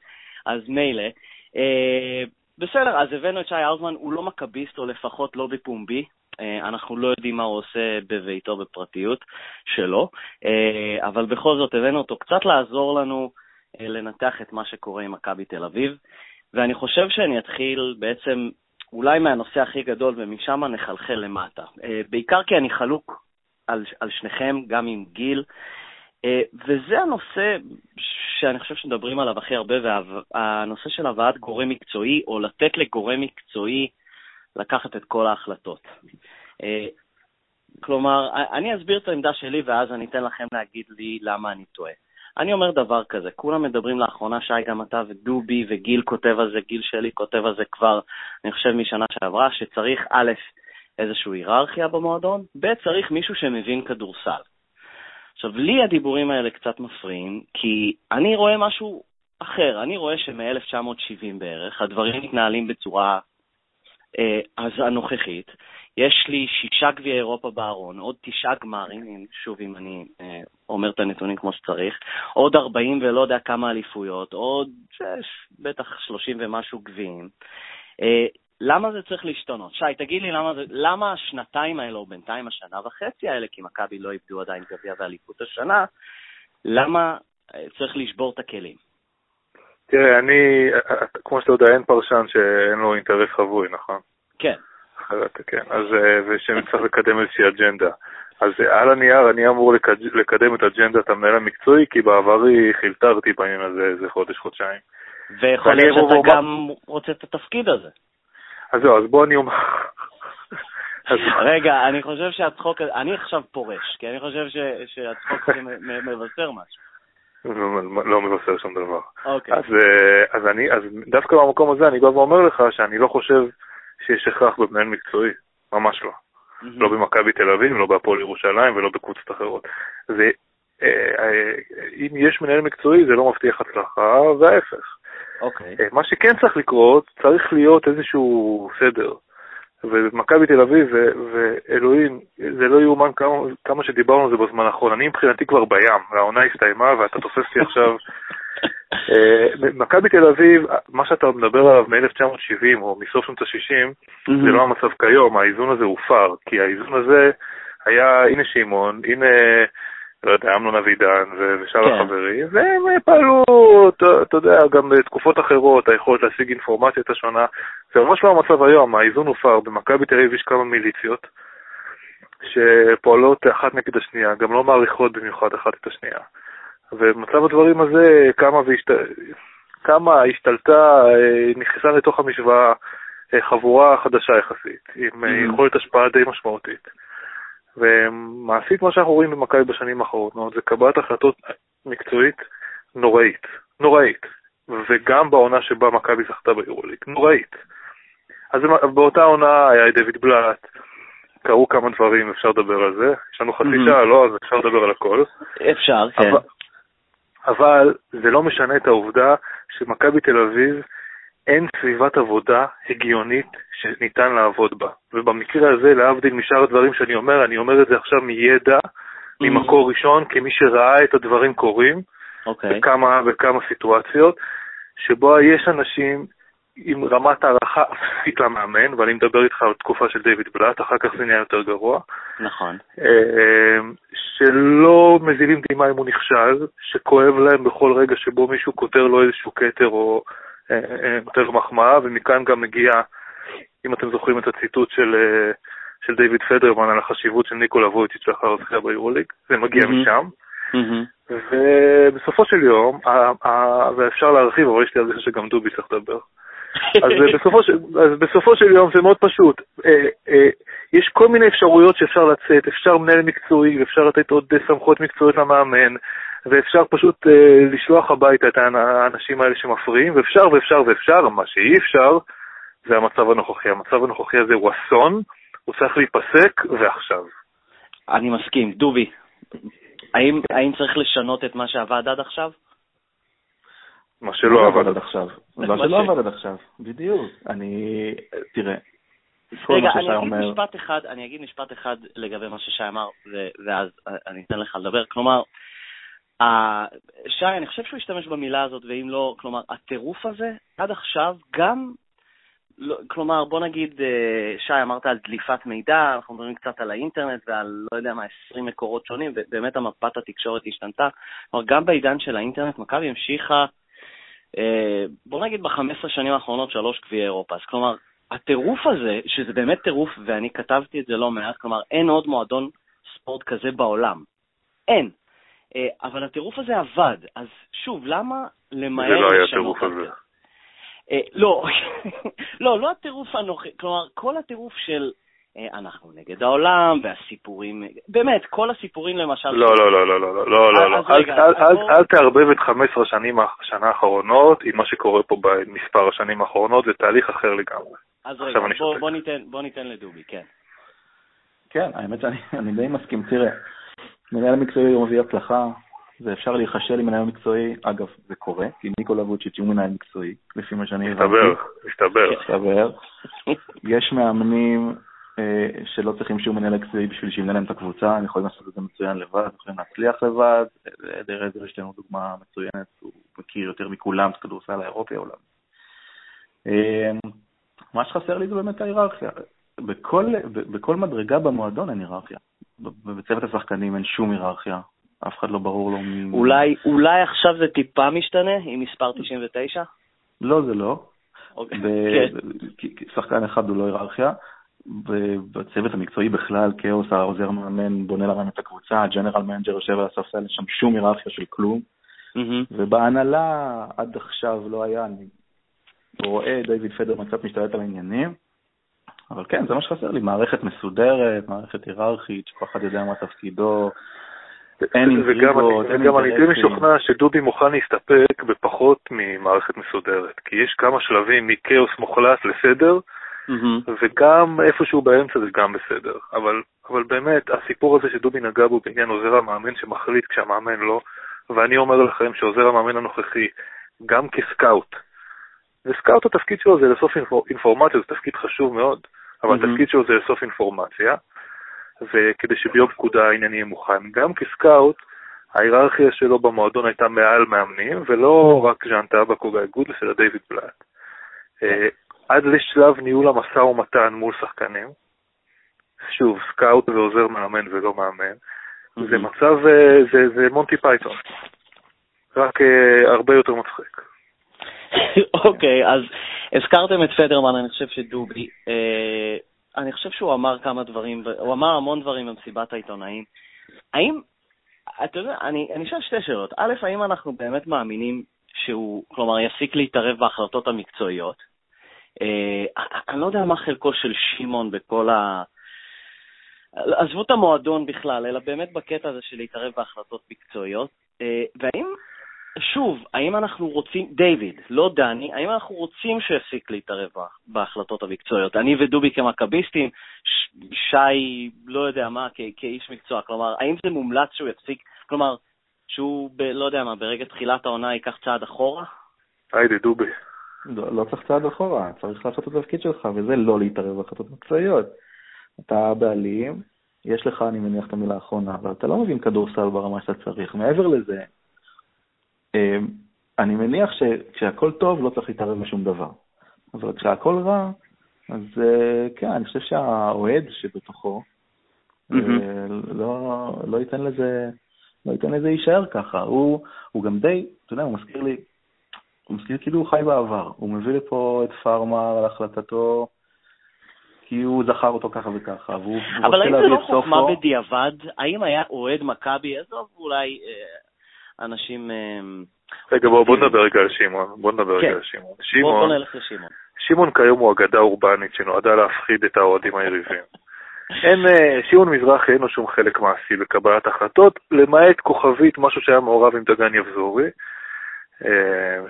אז מילא. אה, בסדר, אז הבאנו את שי האוזמן, הוא לא מכביסט, או לפחות לא בפומבי. אה, אנחנו לא יודעים מה הוא עושה בביתו בפרטיות שלו, אה, אבל בכל זאת הבאנו אותו קצת לעזור לנו אה, לנתח את מה שקורה עם מכבי תל אביב, ואני חושב שאני אתחיל בעצם אולי מהנושא הכי גדול ומשם נחלחל למטה. בעיקר כי אני חלוק על, על שניכם, גם עם גיל, וזה הנושא שאני חושב שמדברים עליו הכי הרבה, והנושא של הבאת גורם מקצועי, או לתת לגורם מקצועי לקחת את כל ההחלטות. אה, כלומר, אני אסביר את העמדה שלי ואז אני אתן לכם להגיד לי למה אני טועה. אני אומר דבר כזה, כולם מדברים לאחרונה, שי, גם אתה ודובי וגיל כותב על זה, גיל שלי כותב על זה כבר, אני חושב, משנה שעברה, שצריך א', איזושהי היררכיה במועדון, ב', צריך מישהו שמבין כדורסל. עכשיו, לי הדיבורים האלה קצת מפריעים, כי אני רואה משהו אחר. אני רואה שמ-1970 בערך הדברים מתנהלים בצורה אה, הנוכחית. יש לי שישה גביעי אירופה בארון, עוד תשעה גמרים, שוב, אם אני אה, אומר את הנתונים כמו שצריך, עוד 40 ולא יודע כמה אליפויות, עוד שש, בטח 30 ומשהו גביעים. אה, למה זה צריך להשתנות? שי, תגיד לי למה, זה, למה השנתיים האלה, או בינתיים השנה וחצי האלה, כי מכבי לא איבדו עדיין גביע ואליפות השנה, למה אה, צריך לשבור את הכלים? תראה, אני, כמו שאתה יודע, אין פרשן שאין לו אינטרס חבוי, נכון? כן. אחרת, כן. אז, אה, ושצריך לקדם איזושהי אג'נדה. אז על הנייר אני אמור לקדם את אג'נדת המנהל המקצועי, כי בעברי חילטרתי בעניין הזה איזה חודש, חודשיים. ויכול להיות שאתה גם רוצה את התפקיד הזה. אז זהו, אז בוא אני אומר... רגע, אני חושב שהצחוק, אני עכשיו פורש, כי אני חושב שהצחוק הזה מבשר משהו. לא מבשר שום דבר. אוקיי. אז, אה, אז אני, אז דווקא במקום הזה אני בא ואומר לך שאני לא חושב שיש הכרח במנהל מקצועי, ממש לא. Mm-hmm. לא במכבי תל אביב, לא בהפועל ירושלים ולא בקבוצות אחרות. זה, אה, אה, אם יש מנהל מקצועי זה לא מבטיח הצלחה, וההפך. אוקיי. Okay. מה שכן צריך לקרות, צריך להיות איזשהו סדר. ומכבי תל אביב, ואלוהים, זה לא יאומן כמה, כמה שדיברנו על זה בזמן האחרון. אני מבחינתי כבר בים, והעונה הסתיימה, ואתה תופס לי עכשיו... אה, מכבי תל אביב, מה שאתה מדבר עליו מ-1970 או מסוף שנות ה-60, זה לא המצב כיום, האיזון הזה הופר, כי האיזון הזה היה, הנה שמעון, הנה לא יודע, אמנון אבידן ושאר כן. החברים, והם פעלו, אתה יודע, גם בתקופות אחרות, היכולת להשיג אינפורמציה הייתה שונה. זה ממש לא המצב היום, האיזון הופר, במכבי תל אביב יש כמה מיליציות שפועלות אחת נגד השנייה, גם לא מעריכות במיוחד אחת את השנייה. ובמצב הדברים הזה, כמה, והשת... כמה השתלטה, אה, נכנסה לתוך המשוואה אה, חבורה חדשה יחסית, עם mm-hmm. יכולת השפעה די משמעותית. ומעשית מה שאנחנו רואים במכבי בשנים האחרונות זה קבלת החלטות מקצועית נוראית, נוראית, וגם בעונה שבה מכבי זכתה ביורוליג, נוראית. אז באותה עונה היה דויד בלאט, קרו כמה דברים, אפשר לדבר על זה. יש לנו חצי mm-hmm. שעה, לא? אז אפשר לדבר על הכל. אפשר, כן. אבל, אבל זה לא משנה את העובדה שמכבי תל אביב אין סביבת עבודה הגיונית שניתן לעבוד בה. ובמקרה הזה, להבדיל משאר הדברים שאני אומר, אני אומר את זה עכשיו מידע, mm-hmm. ממקור ראשון, כמי שראה את הדברים קורים, okay. אוקיי. בכמה, בכמה סיטואציות, שבו יש אנשים עם רמת הערכה אפסית למאמן, ואני מדבר איתך על תקופה של דיוויד בלאט, אחר כך זה נהיה יותר גרוע. נכון. אה, שלא מזילים דמעה אם הוא נכשל, שכואב להם בכל רגע שבו מישהו כותר לו איזשהו כתר או יותר מחמאה, ומכאן גם מגיע, אם אתם זוכרים את הציטוט של, אה, של דיוויד פדרמן על החשיבות של ניקולה וויצ'יץ' לאחר הזכייה ביורוליג, זה מגיע mm-hmm. משם. Mm-hmm. ובסופו של יום, ואפשר להרחיב, אבל יש לי הרגשה שגם דובי צריך לדבר. אז, בסופו של, אז בסופו של יום זה מאוד פשוט. אה, אה, יש כל מיני אפשרויות שאפשר לצאת, אפשר מנהל מקצועי, אפשר לתת עוד סמכויות מקצועיות למאמן, ואפשר פשוט אה, לשלוח הביתה את האנשים האלה שמפריעים, ואפשר ואפשר ואפשר, מה שאי אפשר זה המצב הנוכחי. המצב הנוכחי הזה הוא אסון, הוא צריך להיפסק, ועכשיו. אני מסכים. דובי, האם, האם צריך לשנות את מה שעבד עד עכשיו? מה שלא עבד עד עכשיו. מה שלא עבד עד עכשיו, בדיוק. אני, תראה, רגע, אני אגיד אומר... משפט אחד, אני אגיד משפט אחד לגבי מה ששי אמר, ואז אני אתן לך לדבר. כלומר, שי, אני חושב שהוא השתמש במילה הזאת, ואם לא, כלומר, הטירוף הזה, עד עכשיו, גם לא, כלומר, בוא נגיד, אה, שי, אמרת על דליפת מידע, אנחנו מדברים קצת על האינטרנט ועל, לא יודע מה, 20 מקורות שונים, ובאמת המפת התקשורת השתנתה. כלומר, גם בעידן של האינטרנט, מכבי המשיכה, בוא נגיד, ב-15 שנים האחרונות שלוש גביעי אירופה. אז כלומר, הטירוף הזה, שזה באמת טירוף, ואני כתבתי את זה לא מעט, כלומר, אין עוד מועדון ספורט כזה בעולם. אין. אה, אבל הטירוף הזה עבד, אז שוב, למה למהר לשנות את זה? זה לא היה הטירוף הזה. אה, לא, לא, לא הטירוף הנוכחי, כלומר, כל הטירוף של אה, אה, אנחנו נגד העולם, והסיפורים, באמת, כל הסיפורים למשל... לא, לא, לא, לא, לא, לא, לא, אה, לא. לא. אל תערבב את 15 השנים השנה האחרונות עם מה שקורה פה במספר השנים האחרונות, זה תהליך אחר לגמרי. אז רגע, בוא ניתן לדובי, כן. כן, האמת שאני די מסכים. תראה, מנהל מקצועי הוא מביא הצלחה, ואפשר להיכשל עם מנהל מקצועי, אגב, זה קורה, כי ניקולה ווצ'יץ' הוא מנהל מקצועי, לפי מה שאני הבנתי. מסתבר, מסתבר. מסתבר. יש מאמנים שלא צריכים שום מנהל מקצועי בשביל שימנה להם את הקבוצה, הם יכולים לעשות את זה מצוין לבד, יכולים להצליח לבד. דר עזר יש לנו דוגמה מצוינת, הוא מכיר יותר מכולם את הכדורסל האירופי העולם. אה, מה שחסר לי זה באמת ההיררכיה. בכל, בכל מדרגה במועדון אין היררכיה. בצוות השחקנים אין שום היררכיה. אף אחד לא ברור לו מי... אולי, אולי עכשיו זה טיפה משתנה עם מספר 99? לא, זה לא. אוקיי. כן. שחקן אחד הוא לא היררכיה. בצוות המקצועי בכלל, כאוס, העוזר מאמן בונה לרם את הקבוצה, ה general manager יושב על הספסל, אין שם שום היררכיה של כלום. ובהנהלה עד עכשיו לא היה, אני רואה דיוויד פדרמן קצת משתלט על העניינים, אבל כן, זה מה שחסר לי, מערכת מסודרת, מערכת היררכית, שכל אחד יודע מה תפקידו, אין אינטריגות, אין וגם אני די משוכנע שדובי מוכן להסתפק בפחות ממערכת מסודרת, כי יש כמה שלבים מכאוס מוחלט לסדר, וגם איפשהו באמצע זה גם בסדר. אבל, אבל באמת, הסיפור הזה שדובי נגע בו בעניין עוזר המאמן שמחליט כשהמאמן לא, ואני אומר לכם שעוזר המאמן הנוכחי, גם כסקאוט, וסקאוט התפקיד שלו זה לאסוף אינפורמציה, זה תפקיד חשוב מאוד, אבל התפקיד שלו זה לאסוף אינפורמציה, וכדי שביום פקודה העניין יהיה מוכן. גם כ scout, ההיררכיה שלו במועדון הייתה מעל מאמנים, ולא רק ז'אן טאבאק או גיא גודס, אלא דיוויד בלאט. עד לשלב ניהול המשא ומתן מול שחקנים, שוב, scout ועוזר מאמן ולא מאמן, זה מצב, אה, זה, זה מונטי פייתון, רק uh, הרבה יותר מצחיק. אוקיי, אז הזכרתם את פדרמן, אני חושב שדובי, אה, אני חושב שהוא אמר כמה דברים, הוא אמר המון דברים במסיבת העיתונאים. האם, אתה יודע, אני, אני אשאל שתי שאלות. א', האם אנחנו באמת מאמינים שהוא, כלומר, יפסיק להתערב בהחלטות המקצועיות? אה, אני לא יודע מה חלקו של שמעון בכל ה... עזבו את המועדון בכלל, אלא באמת בקטע הזה של להתערב בהחלטות מקצועיות. אה, והאם שוב, האם אנחנו רוצים, דיוויד, לא דני, האם אנחנו רוצים שיפסיק להתערב בהחלטות המקצועיות? אני ודובי כמכביסטים, שי, לא יודע מה, כאיש מקצוע, כלומר, האם זה מומלץ שהוא יפסיק, כלומר, שהוא, ב, לא יודע מה, ברגע תחילת העונה ייקח צעד אחורה? היידי, דובי. לא, לא צריך צעד אחורה, צריך לעשות את התפקיד שלך, וזה לא להתערב בהחלטות מקצועיות. אתה בעלים, יש לך, אני מניח, את המילה האחרונה, אבל אתה לא מבין כדורסל ברמה שאתה צריך. מעבר לזה, אמ, אני מניח שכשהכול טוב לא צריך להתערב בשום דבר, אבל כשהכול רע, אז אה, כן, אני חושב שהאוהד שבתוכו אה, לא, לא ייתן לזה, לא ייתן לזה להישאר ככה. הוא, הוא גם די, אתה יודע, הוא מזכיר לי, הוא מזכיר כאילו הוא חי בעבר. הוא מביא לפה את פארמר על החלטתו, כי הוא זכר אותו ככה וככה, והוא רוצה להביא את סופו. אבל האם זה לא חוכמה בדיעבד? האם היה אוהד מכבי, עזוב אולי אה, אנשים... אמ, רגע, בוא, בוא נדבר רגע על שמעון. בוא נדבר רגע כן. על שמעון. שמעון, בוא, בוא נלך לשמעון. שמעון כיום הוא אגדה אורבנית שנועדה להפחיד את האוהדים היריבים. אין, אה, שמעון מזרחי אין לו שום חלק מעשי בקבלת החלטות, למעט כוכבית, משהו שהיה מעורב עם דגן יבזורי, אה,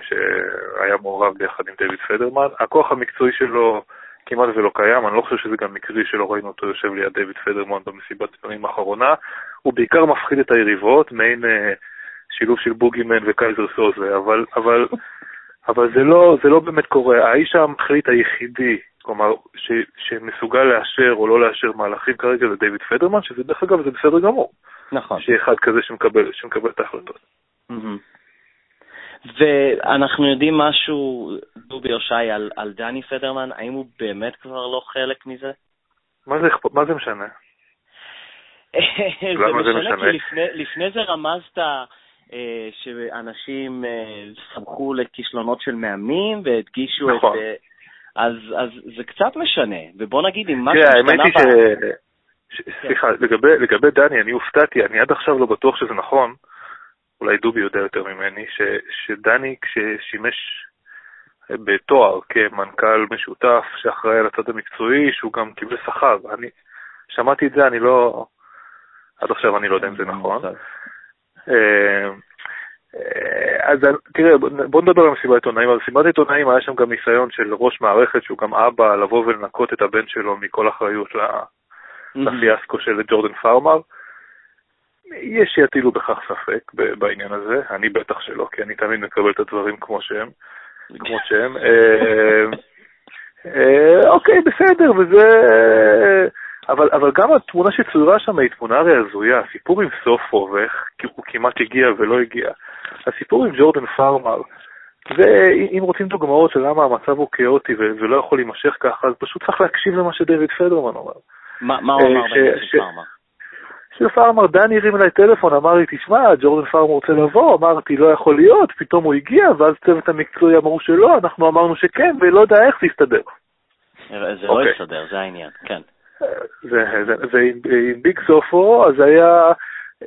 שהיה מעורב ביחד עם דויד פדרמן. הכוח המקצועי שלו כמעט ולא קיים, אני לא חושב שזה גם מקרי שלא ראינו אותו יושב ליד דויד פדרמן במסיבת עיתונים האחרונה. הוא בעיקר מפחיד את היריבות, מעין... אה, שילוב של בוגימן וקייזר סוזה, אבל, אבל, אבל זה, לא, זה לא באמת קורה. האיש המחליט היחידי, כלומר, ש, שמסוגל לאשר או לא לאשר מהלכים כרגע זה דיוויד פדרמן, שזה דרך אגב, זה בסדר גמור. נכון. שיהיה אחד כזה שמקבל, שמקבל את ההחלטות. Mm-hmm. ואנחנו יודעים משהו, דובי או שי, על, על דני פדרמן, האם הוא באמת כבר לא חלק מזה? מה זה, מה זה משנה? זה משנה כי לפני, לפני זה רמזת אה, שאנשים אה, סמכו לכישלונות של מאמנים והדגישו נכון. את... אה, אז, אז זה קצת משנה, ובוא נגיד אם משהו השתנה... תראה, האמת היא ש... ש... סליחה, לגבי, לגבי דני, אני הופתעתי, אני עד עכשיו לא בטוח שזה נכון, אולי דובי יודע יותר ממני, ש, שדני כששימש בתואר כמנכ"ל משותף שאחראי על הצד המקצועי, שהוא גם קיבל שכר. אני שמעתי את זה, אני לא... עד עכשיו אני לא יודע אם זה נכון. אה, אז תראה, בוא נדבר על מסיבת עיתונאים. על מסיבת עיתונאים היה שם גם ניסיון של ראש מערכת, שהוא גם אבא, לבוא ולנקות את הבן שלו מכל אחריות לפיאסקו של ג'ורדן פארמר. יש שיטילו בכך ספק בעניין הזה, אני בטח שלא, כי אני תמיד מקבל את הדברים כמו שהם. כמו שהם. אה, אה, אוקיי, בסדר, וזה... אבל, אבל גם התמונה שצוירה שם היא תמונה הרי הזויה, הסיפור עם סופו ואיך הוא כמעט הגיע ולא הגיע, הסיפור עם ג'ורדן פארמר, ואם רוצים דוגמאות של למה המצב הוא כאוטי ולא יכול להימשך ככה, אז פשוט צריך להקשיב למה שדויד פדרמן אומר. מה הוא אמר אה, בעניין של פארמר? של פארמר, דני הרים אליי טלפון, אמר לי, תשמע, ג'ורדן פארמר רוצה לבוא, אמרתי, לא יכול להיות, פתאום הוא הגיע, ואז צוות המקצועי אמרו שלא, אנחנו אמרנו שכן, ולא יודע איך זה יסתדר. זה לא יסתדר, אוקיי. זה העניין, כן. ועם ביג סופו, אז היה,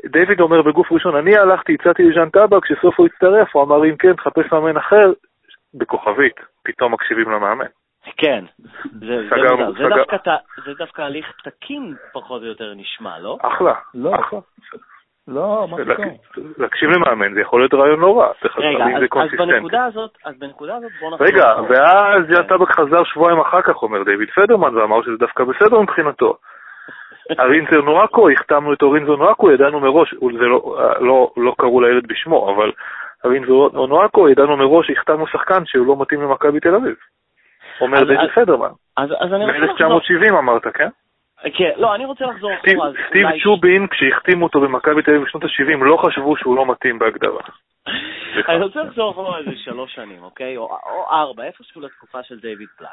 דיוויד אומר בגוף ראשון, אני הלכתי, הצעתי לז'אן טבק, כשסופו הצטרף, הוא אמר, אם כן, תחפש מאמן אחר, בכוכבית, פתאום מקשיבים למאמן. כן, זה, סגר, זה, סגר. זה, דווקא, זה דווקא הליך תקין פחות או יותר נשמע, לא? אחלה, לא. אחלה. לא, מה פתאום? להקשיב למאמן זה יכול להיות רעיון לא רע. רגע, אז, אז בנקודה הזאת, אז בנקודה הזאת בוא נחזור. רגע, ואז ג'אן טאבק חזר שבועיים אחר כך, אומר דיוויד פדרמן, ואמר שזה דווקא בסדר מבחינתו. ארינזר נואקו, החתמנו את אורינזר נואקו, ידענו מראש, זה לא, לא, לא קראו לילד בשמו, אבל ארינזר נואקו, ידענו מראש שהחתמנו שחקן שהוא לא מתאים למכבי תל אביב. אומר דיוויד פדרמן. אז, אז אני רוצה לחזור. מ-1970 אמרת, כן? כן, לא, אני רוצה לחזור אחורה. סטיב צ'ובין, כשהחתימו אותו במכבי תל אביב בשנות ה-70, לא חשבו שהוא לא מתאים בהגדרה. אני רוצה לחזור אחורה איזה שלוש שנים, אוקיי? או ארבע, איפשהו לתקופה של דיוויד פלאט.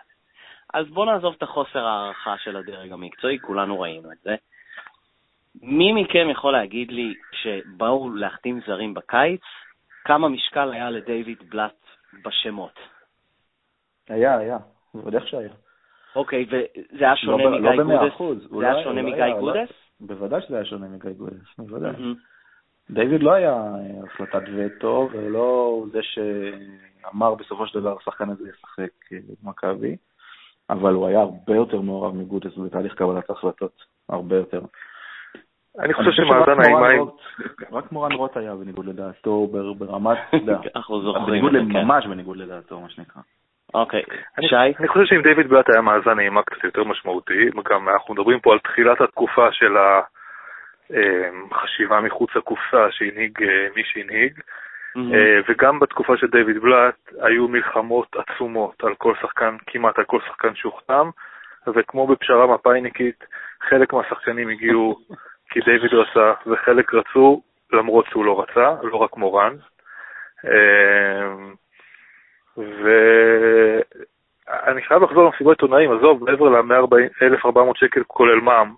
אז בואו נעזוב את החוסר הערכה של הדרג המקצועי, כולנו ראינו את זה. מי מכם יכול להגיד לי, כשבאו להחתים זרים בקיץ, כמה משקל היה לדיוויד בלאט בשמות? היה, היה, בוודאי שהיה. אוקיי, וזה היה שונה לא מגיא לא גודס? זה היה שונה מגיא גודס? בוודאי שזה היה שונה מגיא גודס, בוודאי. דיוויד לא היה אה, החלטת וטו, ולא זה שאמר בסופו של דבר השחקן הזה ישחק אה, במכבי, אבל הוא היה הרבה יותר מעורב מגודס בתהליך קבלת ההחלטות, הרבה יותר. אני חושב שמאזן האימיים... רק מורן רוט היה בניגוד לדעתו ברמת, אנחנו זוכרים, בניגוד כן. ממש בניגוד לדעתו, מה שנקרא. אוקיי, שי? אני חושב שאם דיוויד בלאט היה מאזן אימה קצת יותר משמעותי, גם אנחנו מדברים פה על תחילת התקופה של החשיבה אמ, מחוץ לקופסה שהנהיג אה, מי שהנהיג, אה, וגם בתקופה של דיוויד בלאט היו מלחמות עצומות על כל שחקן, כמעט על כל שחקן שהוחתם, וכמו בפשרה מפאיניקית, חלק מהשחקנים הגיעו כי דיוויד רצה, וחלק רצו למרות שהוא לא רצה, לא רק מורן. ואני חייב לחזור למסיבות עיתונאים, עזוב, מעבר ל-1,400 שקל כולל מע"מ.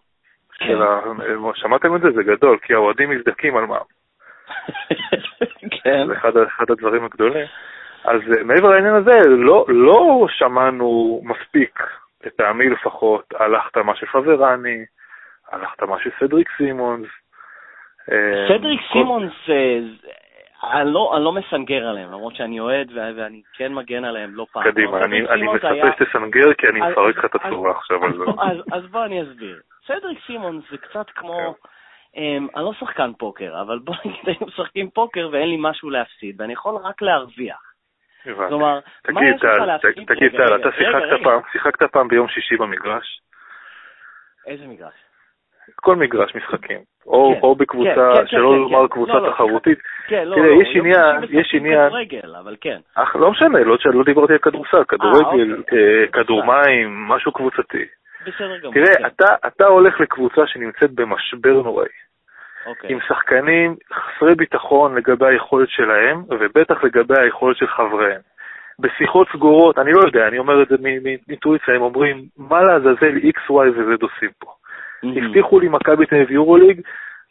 כן. שמעתם את זה? זה גדול, כי האוהדים מזדקים על מע"מ. כן. זה אחד, אחד הדברים הגדולים. אז אה, מעבר לעניין הזה, לא, לא שמענו מספיק, לטעמי לפחות, על החתמה של פברני, על החתמה של סדריק סימונס. אה, סדריק סימונס אני לא, אני לא מסנגר עליהם, למרות שאני אוהד ואני כן מגן עליהם לא פעם. קדימה, אני, אני מצפה היה... שתסנגר כי אני מפרק לך את הצורה עכשיו על זה. אז, אז בוא אני אסביר. סדריק סימון זה קצת כמו, כן. um, אני לא שחקן פוקר, אבל בוא נגיד היינו משחקים פוקר ואין לי משהו להפסיד, ואני יכול רק להרוויח. כלומר, מה יש לך להפסיד? תגיד, טל, אתה שיחקת פעם, שיחקת פעם ביום שישי במגרש? איזה מגרש? כל מגרש משחקים, או, כן, או בקבוצה, כן, כן, שלא כן, לומר כן, קבוצה לא, לא. תחרותית. כן, לא, תראה, לא, יש עניין, יש עניין... כדורגל, אבל כן. אך, לא משנה, לא, לא דיברתי על כדורסל, אה, כדורגל, אוקיי. אה, כדור מים, משהו קבוצתי. בסדר גמור. תראה, כן. אתה, אתה הולך לקבוצה שנמצאת במשבר נוראי. אוקיי. עם שחקנים חסרי ביטחון לגבי היכולת שלהם, ובטח לגבי היכולת של חבריהם. בשיחות סגורות, אני לא יודע, אני אומר את זה מאינטואיציה, הם אומרים, מה לעזאזל X, Y ו-Z עושים פה? Mm-hmm. הבטיחו לי מכבי תל אביב יורוליג,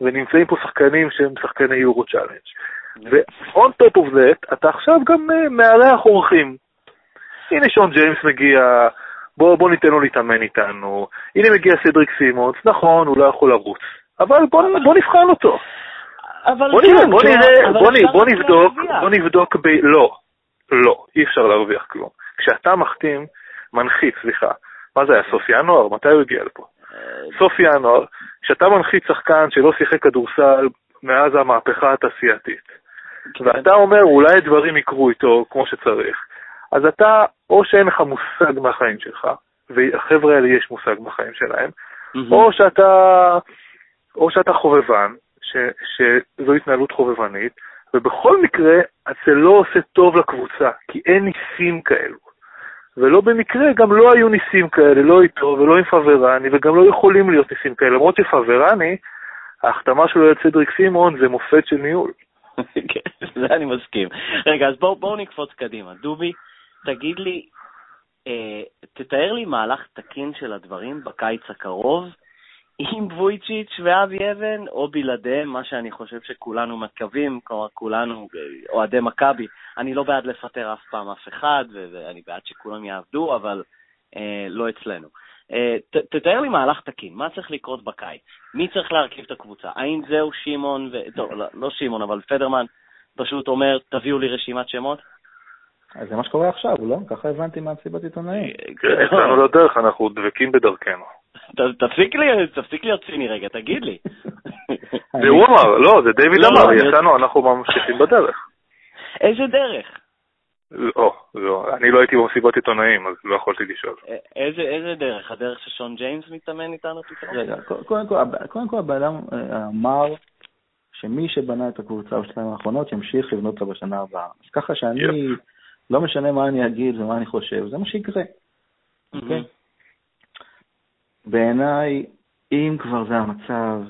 ונמצאים פה שחקנים שהם שחקני יורו צ'אלנג'. Mm-hmm. ו-on top of that, אתה עכשיו גם uh, מארח אורחים. הנה שון ג'יימס מגיע, בוא, בוא ניתן לו להתאמן איתנו. הנה מגיע סדריק סימונס, נכון, הוא לא יכול לרוץ, אבל בוא, בוא נבחן אותו. אבל בוא נראה, כן, בוא נראה, בוא, נראה, בוא נבדוק, בוא נבדוק ב... לא, לא, אי אפשר להרוויח כלום. כשאתה מחתים, מנחית, סליחה, מה זה היה, סוף ינואר? מתי הוא הגיע לפה? סוף ינואר, כשאתה מנחית שחקן שלא שיחק כדורסל מאז המהפכה התעשייתית, כן. ואתה אומר, אולי דברים יקרו איתו כמו שצריך, אז אתה, או שאין לך מושג מהחיים שלך, והחבר'ה האלה יש מושג מהחיים שלהם, או שאתה, או שאתה חובבן, ש, שזו התנהלות חובבנית, ובכל מקרה, זה לא עושה טוב לקבוצה, כי אין ניסים כאלו. ולא במקרה גם לא היו ניסים כאלה, לא איתו ולא עם פאברני, וגם לא יכולים להיות ניסים כאלה, למרות שפאברני, ההחתמה שלו על צדריק סימון זה מופת של ניהול. כן, זה אני מסכים. רגע, אז בואו בוא נקפוץ קדימה. דובי, תגיד לי, אה, תתאר לי מהלך תקין של הדברים בקיץ הקרוב, עם וויצ'יץ' ואבי אבן, או בלעדיהם, מה שאני חושב שכולנו מקווים, כלומר כולנו אוהדי מכבי. אני לא בעד לפטר אף פעם אף אחד, ואני בעד שכולם יעבדו, אבל אה, לא אצלנו. אה, ת, תתאר לי מהלך תקין, מה צריך לקרות בקיץ? מי צריך להרכיב את הקבוצה? האם זהו שמעון, ו... טוב, לא, לא שמעון, אבל פדרמן פשוט אומר, תביאו לי רשימת שמות? אז זה מה שקורה עכשיו, לא? ככה הבנתי מהמסיבת עיתונאים. כן, יצאנו לדרך, אנחנו דבקים בדרכנו. תפסיק להיות ציני רגע, תגיד לי. זה הוא אמר, לא, זה דיוויד לא, אמר, לא, יצאנו, אנחנו ממשיכים בדרך. איזה דרך? לא, לא, אני לא הייתי במסיבות עיתונאים, אז לא יכולתי לשאול. איזה דרך? הדרך ששון ג'יימס מתאמן איתנו פתאום? רגע, קודם כל הבן אדם אה, אמר שמי שבנה את הקבוצה בשנתיים האחרונות ימשיך לבנות אותה בשנה הבאה. אז ככה שאני, לא משנה מה אני אגיד ומה אני חושב, זה מה שיקרה. בעיניי, אם כבר זה המצב,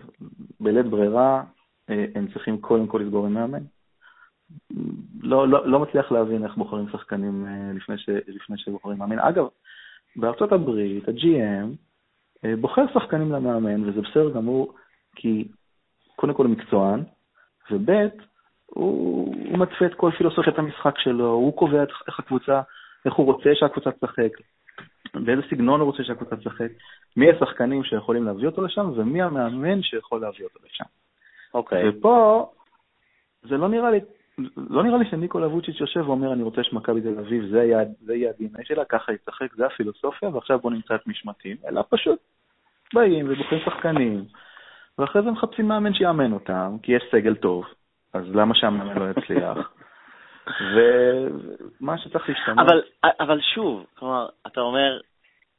בלית ברירה, אה, הם צריכים קודם כל לסגור עם מאמן. לא, לא, לא מצליח להבין איך בוחרים שחקנים אה, לפני, ש, לפני שבוחרים מאמן. אגב, בארצות הברית, ה-GM אה, בוחר שחקנים למאמן, וזה בסדר גמור, כי קודם כל הוא מקצוען, וב' הוא, הוא מתווה את כל פילוסופיית המשחק שלו, הוא קובע איך הקבוצה, איך הוא רוצה שהקבוצה תשחק, באיזה סגנון הוא רוצה שהקבוצה תשחק, מי השחקנים שיכולים להביא אותו לשם, ומי המאמן שיכול להביא אותו לשם. אוקיי. Okay. ופה, זה לא נראה לי, לא נראה לי שניקולה ווצ'יץ' יושב ואומר, אני רוצה שמכבי תל אביב, זה יהיה ה-DNA שלה, ככה ישחק, זה הפילוסופיה, ועכשיו בוא נמצא את משמטים, אלא פשוט באים ובוחרים שחקנים, ואחרי זה מחפשים מאמן שיאמן אותם, כי יש סגל טוב, אז למה שהמאמן לא יצליח? ומה שצריך להשתנות... אבל, אבל שוב, כלומר, אתה אומר,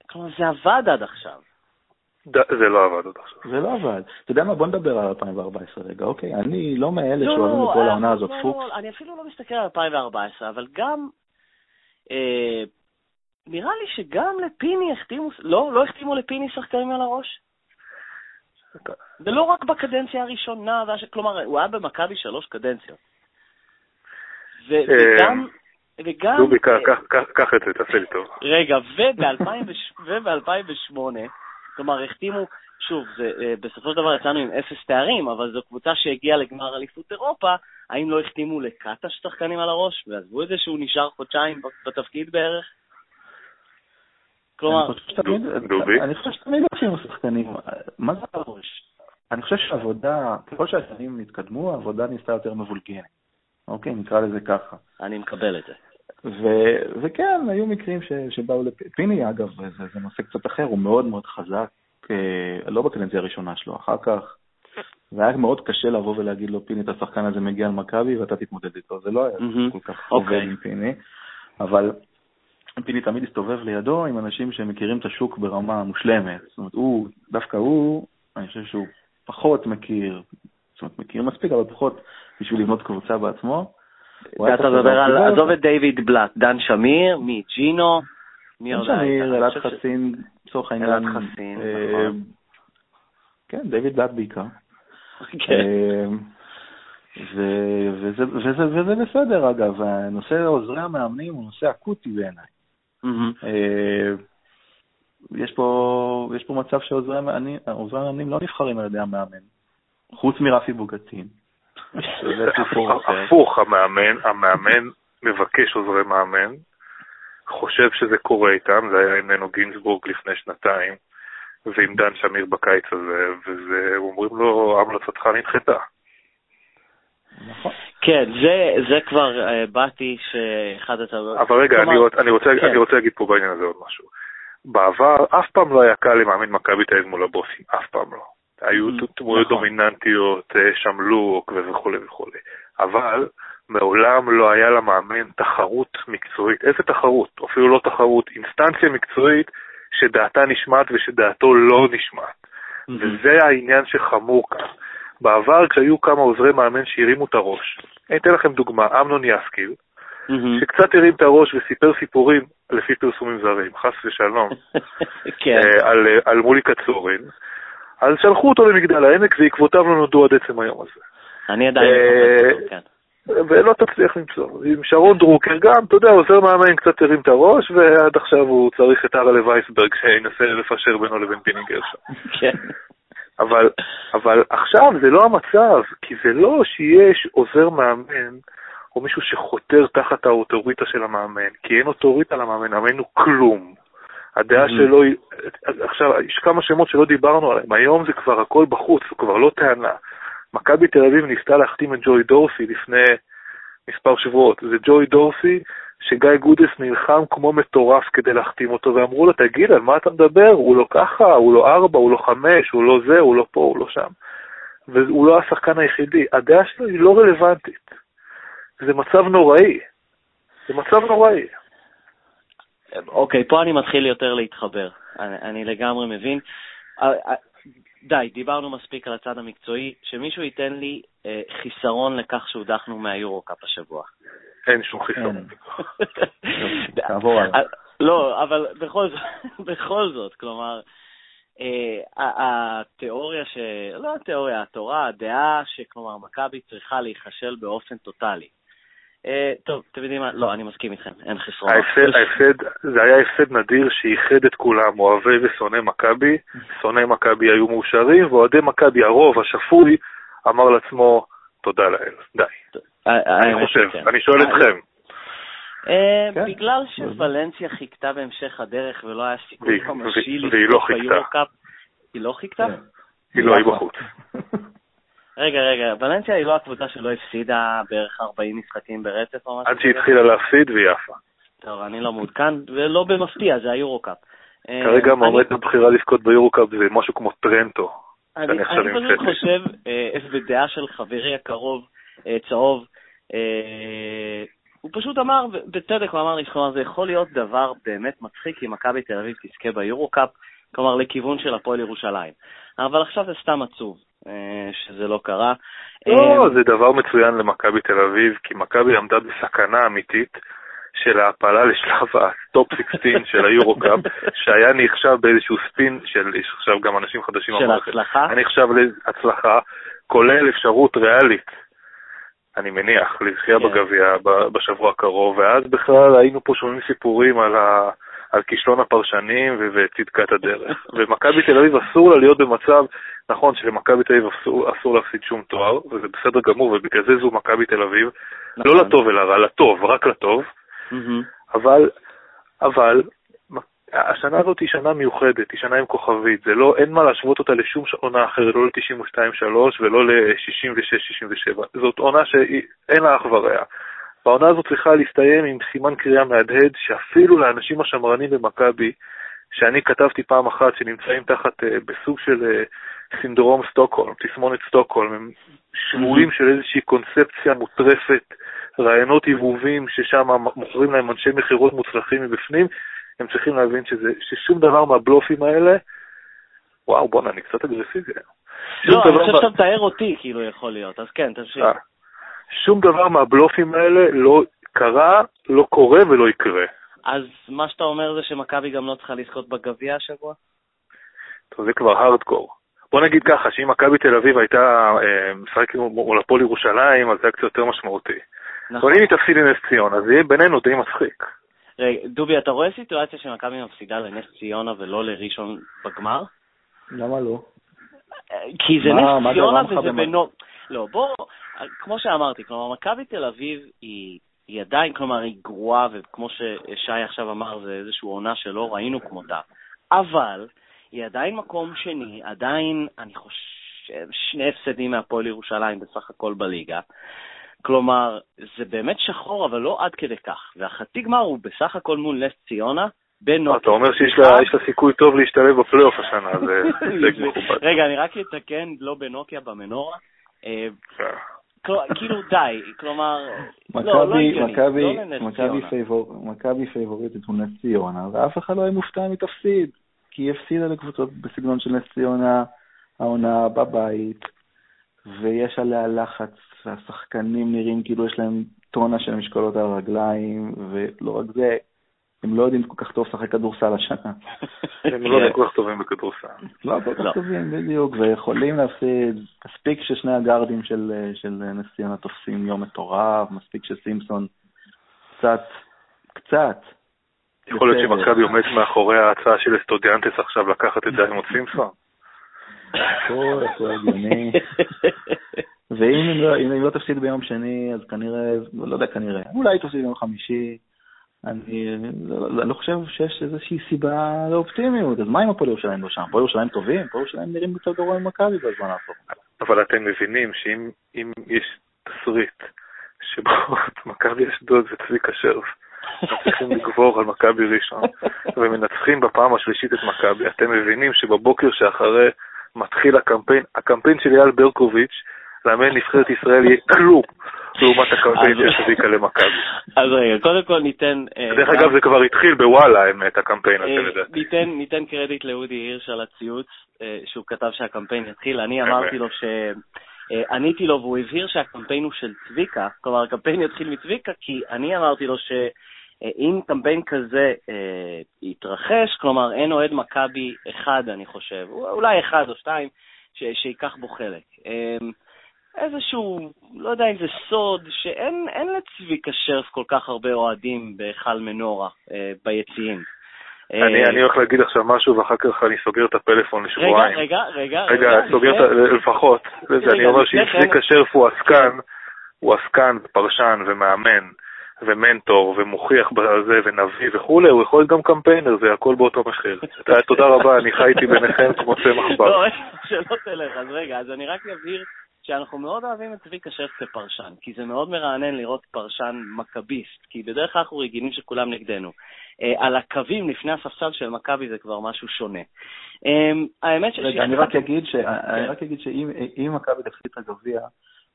כלומר, זה עבד עד עכשיו. זה לא עבד עד עכשיו. זה לא עבד. אתה יודע מה, בוא נדבר על 2014 רגע, אוקיי? אני לא מאלה לא, שאוהבים את כל העונה הזאת לא, פוקס. אני אפילו לא מסתכל על 2014, אבל גם... אה, נראה לי שגם לפיני החתימו, לא, לא החתימו לפיני שחקנים על הראש. זה לא רק בקדנציה הראשונה, כלומר, הוא היה במכבי שלוש קדנציות. אה, וגם... וגם... דובי, קח את זה, תעשה לי טוב. רגע, וב-2008, כלומר, החתימו, שוב, זה, אה, בסופו של דבר יצאנו עם אפס תארים, אבל זו קבוצה שהגיעה לגמר אליפות אירופה, האם לא החתימו לקטש שחקנים על הראש, ועזבו את זה שהוא נשאר חודשיים בתפקיד בערך? כלומר... אני חושב שתמיד החתימו שחקנים, מה זה על הראש? אני חושב שעבודה, ככל שהשנים התקדמו, העבודה ניסתה יותר מבולגנת. אוקיי, נקרא לזה ככה. אני מקבל את זה. ו- וכן, היו מקרים ש- שבאו לפיני, אגב, זה, זה נושא קצת אחר, הוא מאוד מאוד חזק, אה, לא בקדנציה הראשונה שלו, אחר כך זה היה מאוד קשה לבוא ולהגיד לו, פיני, את השחקן הזה מגיע למכבי ואתה תתמודד איתו, זה לא היה mm-hmm. כל כך עובד okay. עם פיני, אבל פיני תמיד הסתובב לידו עם אנשים שמכירים את השוק ברמה מושלמת. זאת אומרת, הוא, דווקא הוא, אני חושב שהוא פחות מכיר, זאת אומרת, מכיר מספיק, אבל פחות בשביל לבנות קבוצה בעצמו. אתה מדבר על, עזוב את דיוויד בלאט, דן שמיר, מי, ג'ינו, מי עוד שמיר, אלעד חסין, לצורך העניין. אלעד חסין, אה, נכון. כן, דיוויד בלאט בעיקר. כן. וזה, וזה, בסדר, אגב. הנושא עוזרי המאמנים הוא נושא אקוטי בעיניי. פה, יש פה מצב שעוזרי המאמנים לא נבחרים על ידי המאמן, חוץ מרפי בוגטין. הפוך, המאמן, המאמן מבקש עוזרי מאמן, חושב שזה קורה איתם, זה היה עם ננו גינזבורג לפני שנתיים, ועם דן שמיר בקיץ הזה, ואומרים לו, המלצתך נדחתה. נכון. כן, זה, זה כבר uh, באתי שאחד הטעויות... אבל רגע, כלומר, אני, רוצ, אני, רוצה, כן. אני רוצה להגיד פה בעניין הזה עוד משהו. בעבר אף פעם לא היה קל למאמן מכבי תל אביב מול הבוסים, אף פעם לא. היו mm, דמויות נכון. דומיננטיות, אה, שם לוק וכולי וכולי. אבל מעולם לא היה למאמן תחרות מקצועית. איזה תחרות? אפילו לא תחרות, אינסטנציה מקצועית שדעתה נשמעת ושדעתו לא נשמעת. וזה העניין שחמור כאן. בעבר כשהיו כמה עוזרי מאמן שהרימו את הראש, אני אתן לכם דוגמה, אמנון יסקיל, mm-hmm. שקצת הרים את הראש וסיפר סיפורים לפי פרסומים זרים, חס ושלום, כן. אה, על, אה, על מולי קצורין, אז שלחו אותו למגדל העמק ועקבותיו לא נודעו עד עצם היום הזה. אני עדיין אה, לא כן. ולא תצליח למצוא. עם שרון דרוקר גם, אתה יודע, עוזר מאמן קצת הרים את הראש, ועד עכשיו הוא צריך את ארלה וייסברג שינסה לפשר בינו לבין פיני גרשון. כן. אבל, אבל עכשיו זה לא המצב, כי זה לא שיש עוזר מאמן או מישהו שחותר תחת האוטוריטה של המאמן, כי אין אוטוריטה למאמן, המאמן הוא כלום. הדעה mm-hmm. שלו היא, עכשיו, יש כמה שמות שלא דיברנו עליהם, היום זה כבר הכל בחוץ, זה כבר לא טענה. מכבי תל אביב ניסתה להחתים את ג'וי דורסי לפני מספר שבועות. זה ג'וי דורסי שגיא גודס נלחם כמו מטורף כדי להחתים אותו, ואמרו לו, תגיד, על מה אתה מדבר? הוא לא ככה, הוא לא ארבע, הוא לא חמש, הוא לא זה, הוא לא פה, הוא לא שם. והוא לא השחקן היחידי. הדעה שלו היא לא רלוונטית. זה מצב נוראי. זה מצב נוראי. אוקיי, פה אני מתחיל יותר להתחבר. אני, אני לגמרי מבין. אה, אה, די, דיברנו מספיק על הצד המקצועי, שמישהו ייתן לי אה, חיסרון לכך שהודחנו מהיורו-קאפ השבוע. אין שום חיסרון. תעבור הלאה. לא, אבל בכל זאת, בכל זאת, כלומר, אה, התיאוריה ש... לא התיאוריה, התורה, הדעה שכלומר מכבי צריכה להיכשל באופן טוטאלי. אה, טוב, אתם יודעים מה? לא, אני מסכים איתכם, אין חסרון. זה היה הפסד נדיר שאיחד את כולם, אוהבי ושונאי מכבי. שונאי מכבי היו מאושרים, ואוהדי מכבי, הרוב השפוי, אמר לעצמו, תודה לאל, די. אני חושב, אני שואל אתכם. אה, כן. בגלל שוולנסיה חיכתה בהמשך הדרך ולא היה סיכוי ממשי לפתוח ביורוקאפ, היא לא חיכתה? היא לא, היא בחוץ. רגע, רגע, ולנסיה היא לא הקבוצה שלא הפסידה בערך 40 משחקים ברצף או משהו? עד שהיא התחילה להפסיד והיא עפה. טוב, אני לא מעודכן, ולא במפתיע, זה היורו-קאפ. כרגע אה, מועמדת הבחירה לבכות ביורו-קאפ זה משהו כמו טרנטו. אני פשוט חושב, אה, בדעה של חברי הקרוב, אה, צהוב, הוא פשוט אמר, בצדק הוא אמר לי, כלומר, זה יכול להיות דבר באמת מצחיק אם מכבי תל אביב תזכה ביורו-קאפ, כלומר, לכיוון של הפועל ירושלים. אבל עכשיו זה סתם עצוב. אה, שזה לא קרה. לא, אה, זה דבר מצוין למכבי תל אביב, כי מכבי עמדה בסכנה אמיתית של ההעפלה לשלב הטופ 16 של היורו-קאפ, שהיה נחשב באיזשהו ספין של, יש עכשיו גם אנשים חדשים של הצלחה? היה נחשב להצלחה, כולל אפשרות ריאלית, אני מניח, לזכייה כן. בגביע בשבוע הקרוב, ואז בכלל היינו פה שומעים סיפורים על ה... על כישלון הפרשנים וצדקת הדרך. ומכבי תל אביב אסור לה להיות במצב, נכון שלמכבי תל אביב אסור, אסור להפסיד שום תואר, וזה בסדר גמור, ובגלל זה זו מכבי תל אביב, נכון. לא לטוב אלא רע, לטוב, רק לטוב, mm-hmm. אבל, אבל, השנה הזאת היא שנה מיוחדת, היא שנה עם כוכבית, זה לא, אין מה להשוות אותה לשום עונה אחרת, לא ל-92-3 ולא ל-66-67, זאת עונה שאין לה אח ורע. והעונה הזאת צריכה להסתיים עם סימן קריאה מהדהד, שאפילו לאנשים השמרנים במכבי, שאני כתבתי פעם אחת, שנמצאים תחת, uh, בסוג של uh, סינדרום סטוקהולם, תסמונת סטוקהולם, הם שבויים של איזושהי קונספציה מוטרפת, רעיונות עיבובים ששם מוכרים להם אנשי מכירות מוצלחים מבפנים, הם צריכים להבין שזה, ששום דבר מהבלופים האלה, וואו, בואנה, אני קצת אגרסיבי. לא, אני חושב שאתה מתאר אותי, כאילו, יכול להיות, אז כן, תמשיך. אה, שום דבר מהבלופים האלה לא קרה, לא קורה ולא יקרה. אז מה שאתה אומר זה שמכבי גם לא צריכה לזכות בגביע השבוע? טוב, זה כבר הארדקור. בוא נגיד ככה, שאם מכבי תל אביב הייתה אה, משחקת מול הפועל ירושלים, אז זה היה קצת יותר משמעותי. נכון. אבל אם היא תפסיד לנס ציונה, זה יהיה בינינו די מצחיק. רגע, דובי, אתה רואה סיטואציה שמכבי מפסידה לנס ציונה ולא לראשון בגמר? למה לא? כי זה נס ציונה וזה בינו... לא, בוא, כמו שאמרתי, כלומר, מכבי תל אביב היא, היא עדיין, כלומר, היא גרועה, וכמו ששי עכשיו אמר, זה איזושהי עונה שלא ראינו כמותה. אבל היא עדיין מקום שני, עדיין, אני חושב, שני הפסדים מהפועל ירושלים בסך הכל בליגה. כלומר, זה באמת שחור, אבל לא עד כדי כך. והחצי גמר הוא בסך הכל מול נס ציונה, בין נוקיה. אתה אומר שיש לה, סיכוי טוב להשתלב בפלייאוף השנה, זה הישג מכובד. רגע, אני רק אתקן, לא בנוקיה, במנורה. אה, כאילו די, כלומר, לא, לא הגיוני, לא מכבי פייבוריטית הוא נס ציונה, ואף אחד לא היה מופתע אם היא תפסיד, כי היא הפסידה לקבוצות בסגנון של נס ציונה, העונה בבית, ויש עליה לחץ, והשחקנים נראים כאילו יש להם טונה של משקולות על הרגליים, ולא רק זה, הם לא יודעים כל כך טוב לשחק כדורסל השנה. הם לא כל כך טובים בכדורסל. לא כל כך לא. טובים, בדיוק, ויכולים להפסיד. מספיק ששני הגארדים של, של נס ציונה תופסים יום מטורף, מספיק שסימפסון קצת, קצת. יכול להיות שמכבי עומד מאחורי ההצעה של אסטודיאנטס עכשיו לקחת את זה עם סימפסון? הכל, הכל הגיוני. ואם לא, היא לא תפסיד ביום שני, אז כנראה, לא יודע, כנראה, אולי תפסיד ביום חמישי. אני לא, לא חושב שיש איזושהי סיבה לאופטימיות, אז מה עם הפועל ירושלים לא שם? הפועל ירושלים טובים, הפועל ירושלים נראים יותר גרוע ממכבי בזמן האחרון. אבל אתם מבינים שאם יש תסריט שבו מכבי אשדוד וצביקה שרף מצליחים לגבור על מכבי ראשון ומנצחים בפעם השלישית את מכבי, אתם מבינים שבבוקר שאחרי מתחיל הקמפיין, הקמפיין של אייל ברקוביץ' לאמן נבחרת ישראל יהיה כלום לעומת הקמפיין של למכבי. אז רגע, קודם כל ניתן... אה, דרך אגב, זה כבר התחיל בוואלה, האמת, הקמפיין הזה, אה, לדעתי. ניתן קרדיט לאודי הירש על הציוץ אה, שהוא כתב שהקמפיין יתחיל. אני אמרתי לו ש... עניתי לו והוא הבהיר שהקמפיין הוא של צביקה, כלומר הקמפיין יתחיל מצביקה, כי אני אמרתי לו שאם קמפיין כזה אה, יתרחש, כלומר אין אוהד מכבי אחד, אני חושב, אולי אחד או שתיים, שייקח בו חלק. אה, איזשהו, לא יודע אם זה סוד, שאין לצביקה שרף כל כך הרבה אוהדים בהיכל מנורה, אה, ביציעים. אני, אה, אני הולך להגיד עכשיו משהו ואחר כך אני סוגר את הפלאפון לשבועיים. רגע, רגע, רגע. רגע, סוגר את, לפחות. רגע, אני אומר שאם צביקה שרף הוא עסקן, הוא עסקן, פרשן ומאמן ומנטור ומוכיח בזה ונביא וכולי, הוא יכול להיות גם קמפיינר, זה הכל באותו מחיר. תודה רבה, אני חייתי ביניכם כמו צמח בר. לא, שלא תלך, אז רגע, אז אני רק אבהיר. שאנחנו מאוד אוהבים את צביקה שף כפרשן, כי זה מאוד מרענן לראות פרשן מכביסט, כי בדרך כלל אנחנו רגילים שכולם נגדנו. Uh, על הקווים לפני הספסל של מכבי זה כבר משהו שונה. Um, האמת ש... רגע, אני רק אגיד ש... אני רק אגיד שאם מכבי תפסיד את הגביע,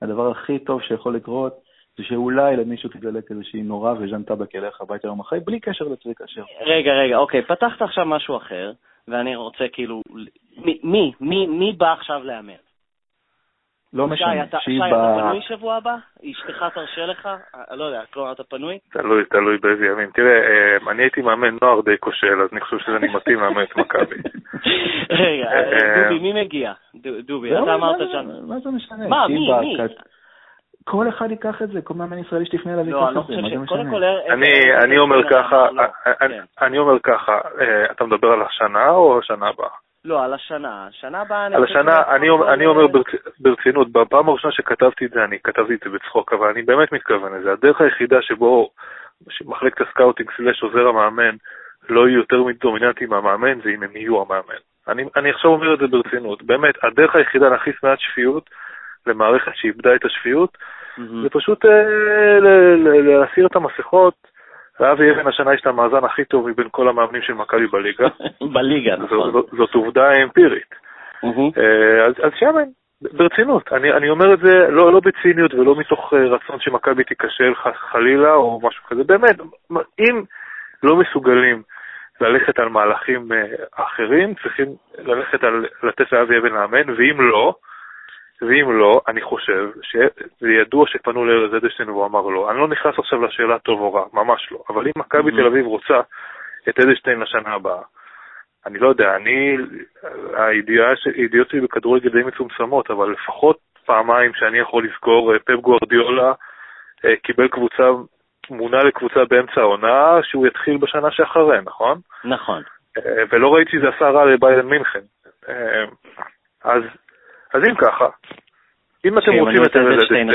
הדבר הכי טוב שיכול לקרות זה שאולי למישהו תדלק איזושהי נורה וז'אן טבק ילך הביתה יום אחרי, בלי קשר לצביקה שף. רגע, רגע, אוקיי, פתחת עכשיו משהו אחר, ואני רוצה כאילו... מי, מי, מי, מי בא עכשיו לאמן? לא משנה, שהיא ב... שי, אתה פנוי שבוע הבא? אשתך תרשה לך? לא יודע, כלומר, אתה פנוי? תלוי, תלוי באיזה ימים. תראה, אה, אני הייתי מאמן נוער די כושל, אז אני חושב שזה מתאים לאמן את מכבי. רגע, אה, דובי, מי מגיע? דובי, אתה אמרת שם... מה זה משנה? מה, מי, מי? כל אחד ייקח את זה, כל מאמן ישראלי שתפנה אליו לא, ייקח את זה, מה זה משנה? אני אומר ככה, אני אומר ככה, אתה מדבר על השנה או השנה הבאה? לא, על השנה. שנה הבאה... על השנה, אני, אני אומר ברצינות, בפעם הראשונה שכתבתי את זה, אני כתבתי את זה בצחוק, אבל אני באמת מתכוון לזה. הדרך היחידה שבו מחלקת ה scouting slash עוזר המאמן לא יהיו יותר דומיננטי מהמאמן, זה אם הם יהיו המאמן. אני, אני עכשיו אומר את זה ברצינות. באמת, הדרך היחידה להכניס מעט שפיות למערכת שאיבדה את השפיות, mm-hmm. זה פשוט אה, להסיר את המסכות, ואבי אבן השנה יש את המאזן הכי טוב מבין כל המאמנים של מכבי בליגה. בליגה, נכון. זאת עובדה אמפירית. אה, אז שמן, ברצינות, אני, אני אומר את זה לא, לא בציניות ולא מתוך אה, רצון שמכבי תיכשל חלילה או משהו כזה, באמת, אם לא מסוגלים ללכת על מהלכים אחרים, צריכים ללכת על לתת לאבי אבן לאמן, ואם לא, ואם לא, אני חושב שזה ידוע שפנו לארז אדלשטיין והוא אמר לא. אני לא נכנס עכשיו לשאלה טוב או רע, ממש לא. אבל אם מכבי mm-hmm. תל אביב רוצה את אדלשטיין לשנה הבאה, אני לא יודע, אני, הידיעות שלי בכדורגל די מצומצמות, אבל לפחות פעמיים שאני יכול לזכור, פפ גוורדיולה קיבל קבוצה מונה לקבוצה באמצע העונה, שהוא יתחיל בשנה שאחרי, נכון? נכון. אה, ולא ראיתי שזה עשה רע לביידן מינכן. אה, אז, אז אם ככה, אם אתם רוצים את אדלשטיין,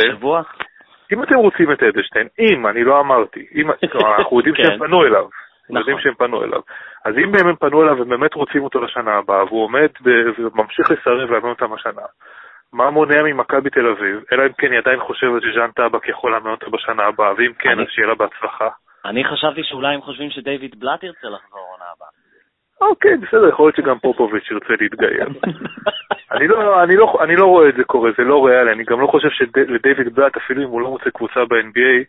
אם אתם רוצים את אדלשטיין, אם, אני לא אמרתי, אם, אנחנו יודעים שהם כן. פנו אליו, אנחנו יודעים שהם פנו אליו. אז אם הם פנו אליו ובאמת רוצים אותו לשנה הבאה, והוא עומד וממשיך לסרב לאמן אותם השנה, מה מונע ממכבי תל אביב, אלא אם כן היא עדיין חושבת שז'אן טאבק יכול לאמן אותה בשנה הבאה, ואם כן. אז שיהיה לה בהצלחה. אני חשבתי שאולי הם חושבים שדייוויד בלאט ירצה לחזור עונה הבאה. אוקיי, בסדר, יכול להיות שגם פופוביץ' ירצה להתגייר. אני, לא, אני, לא, אני לא רואה את זה קורה, זה לא ריאלי, אני גם לא חושב שלדייוויד בלאט, אפילו אם הוא לא מוצא קבוצה ב-NBA,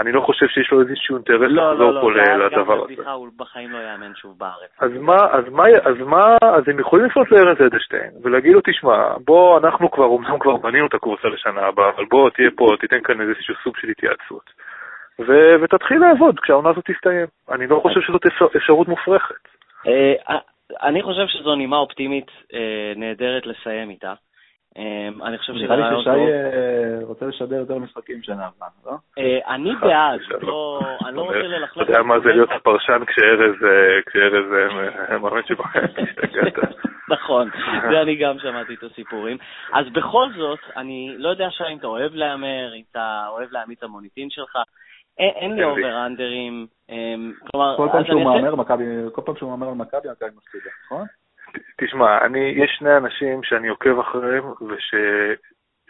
אני לא חושב שיש לו איזשהו אינטרס לא, לחזור לא, פה לא, לדבר הזה. לא, הוא בחיים לא יאמן שוב בארץ. אז מה, אז מה, אז מה, אז הם יכולים לפנות לארז אדלשטיין ולהגיד לו, תשמע, בוא, אנחנו כבר, אומנם כבר בנינו את הקבוצה לשנה הבאה, אבל בוא, תהיה פה, תיתן כאן איזשהו סוג של התייעצות. ו- ותתחיל לעבוד כשהעונה הזאת תסתיים. אני לא חושב שזאת אפשרות מופרכת. אה, אני חושב שזו נימה אופטימית אה, נהדרת לסיים איתה. אמ, אני חושב שזה רעיון טוב. נראה לי ששי אה, רוצה לשדר יותר משחקים שנה הבאה, לא? אה, אני בעד, לא, אני לא רוצה ללכלך. אתה יודע מה זה להיות הפרשן כשארז אה, מאמין שבחיים, נכון, זה אני גם שמעתי את הסיפורים. אז בכל זאת, אני לא יודע אם אתה אוהב להמר, אם אתה אוהב להעמיד את המוניטין שלך. אין לי אובר-אנדרים. אמ, כלומר, כל פעם שהוא מהמר, כל פעם שהוא מהמר על מכבי, מכבי מפסידה, נכון? תשמע, אני, יש שני אנשים שאני עוקב אחריהם וש...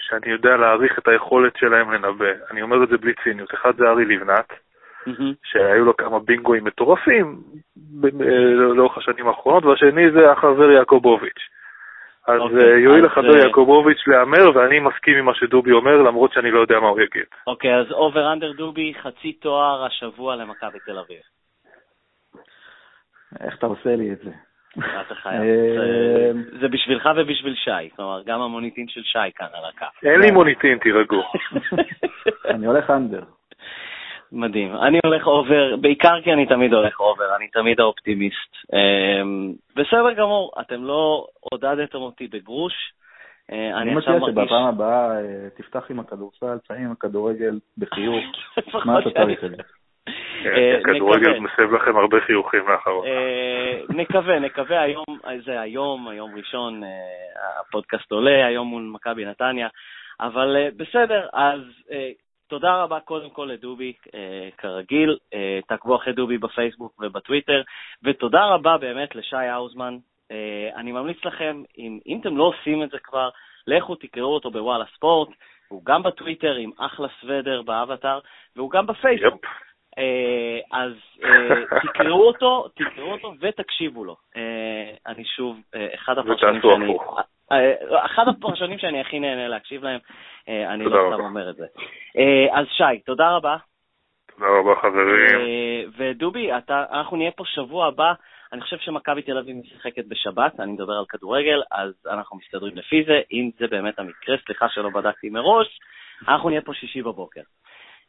שאני יודע להעריך את היכולת שלהם לנבא. אני אומר את זה בלי ציניות. אחד זה ארי לבנת, mm-hmm. שהיו לו כמה בינגואים מטורפים לאורך השנים האחרונות, והשני זה החבר יעקובוביץ'. אז okay, אוקיי, יואיל לחבר uh... יעקובוביץ' להמר, ואני מסכים עם מה שדובי אומר, למרות שאני לא יודע מה הוא יגיד. אוקיי, אז over under דובי, חצי תואר השבוע למכבי תל אביב. איך אתה עושה לי את זה? אה, זה בשבילך ובשביל שי, כלומר, גם המוניטין של שי כאן על הקו. אין לי מוניטין, תירגעו. אני הולך under. מדהים. אני הולך over, בעיקר כי אני תמיד הולך over, אני תמיד האופטימיסט. אמ, בסדר גמור, אתם לא עודדתם אותי בגרוש. אה, אני מציע שבפעם הבאה אה, תפתח עם הכדורסל, תסיים עם הכדורגל בחיוך. מה אתה צריך את זה? כן, אה, כדורגל מסב לכם הרבה חיוכים לאחרונה. נקווה, נקווה, היום, זה היום, היום ראשון, הפודקאסט עולה, היום מול מכבי נתניה, אבל בסדר, אז תודה רבה קודם כל לדובי, כרגיל, תעקבו אחרי דובי בפייסבוק ובטוויטר, ותודה רבה באמת לשי האוזמן. אני ממליץ לכם, אם, אם אתם לא עושים את זה כבר, לכו תקראו אותו בוואלה ספורט, הוא גם בטוויטר עם אחלה סוודר באבטר, והוא גם בפייסבוק. Yep. אה, אז אה, תקראו אותו, תקראו אותו ותקשיבו לו. אה, אני שוב, אחד הפרשנים שאני... אחד הפרשנים שאני הכי נהנה להקשיב להם, אני לא סתם אומר את זה. אז שי, תודה רבה. תודה רבה, חברים. ודובי, אנחנו נהיה פה שבוע הבא. אני חושב שמכבי תל אביב משחקת בשבת, אני מדבר על כדורגל, אז אנחנו מסתדרים לפי זה. אם זה באמת המקרה, סליחה שלא בדקתי מראש, אנחנו נהיה פה שישי בבוקר.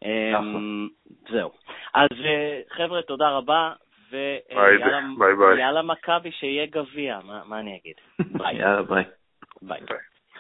אמ, זהו. אז אה, חבר'ה, תודה רבה, ויאללה מכבי שיהיה גביע, מה אני אגיד? ביי. יאללה, ביי. ביי.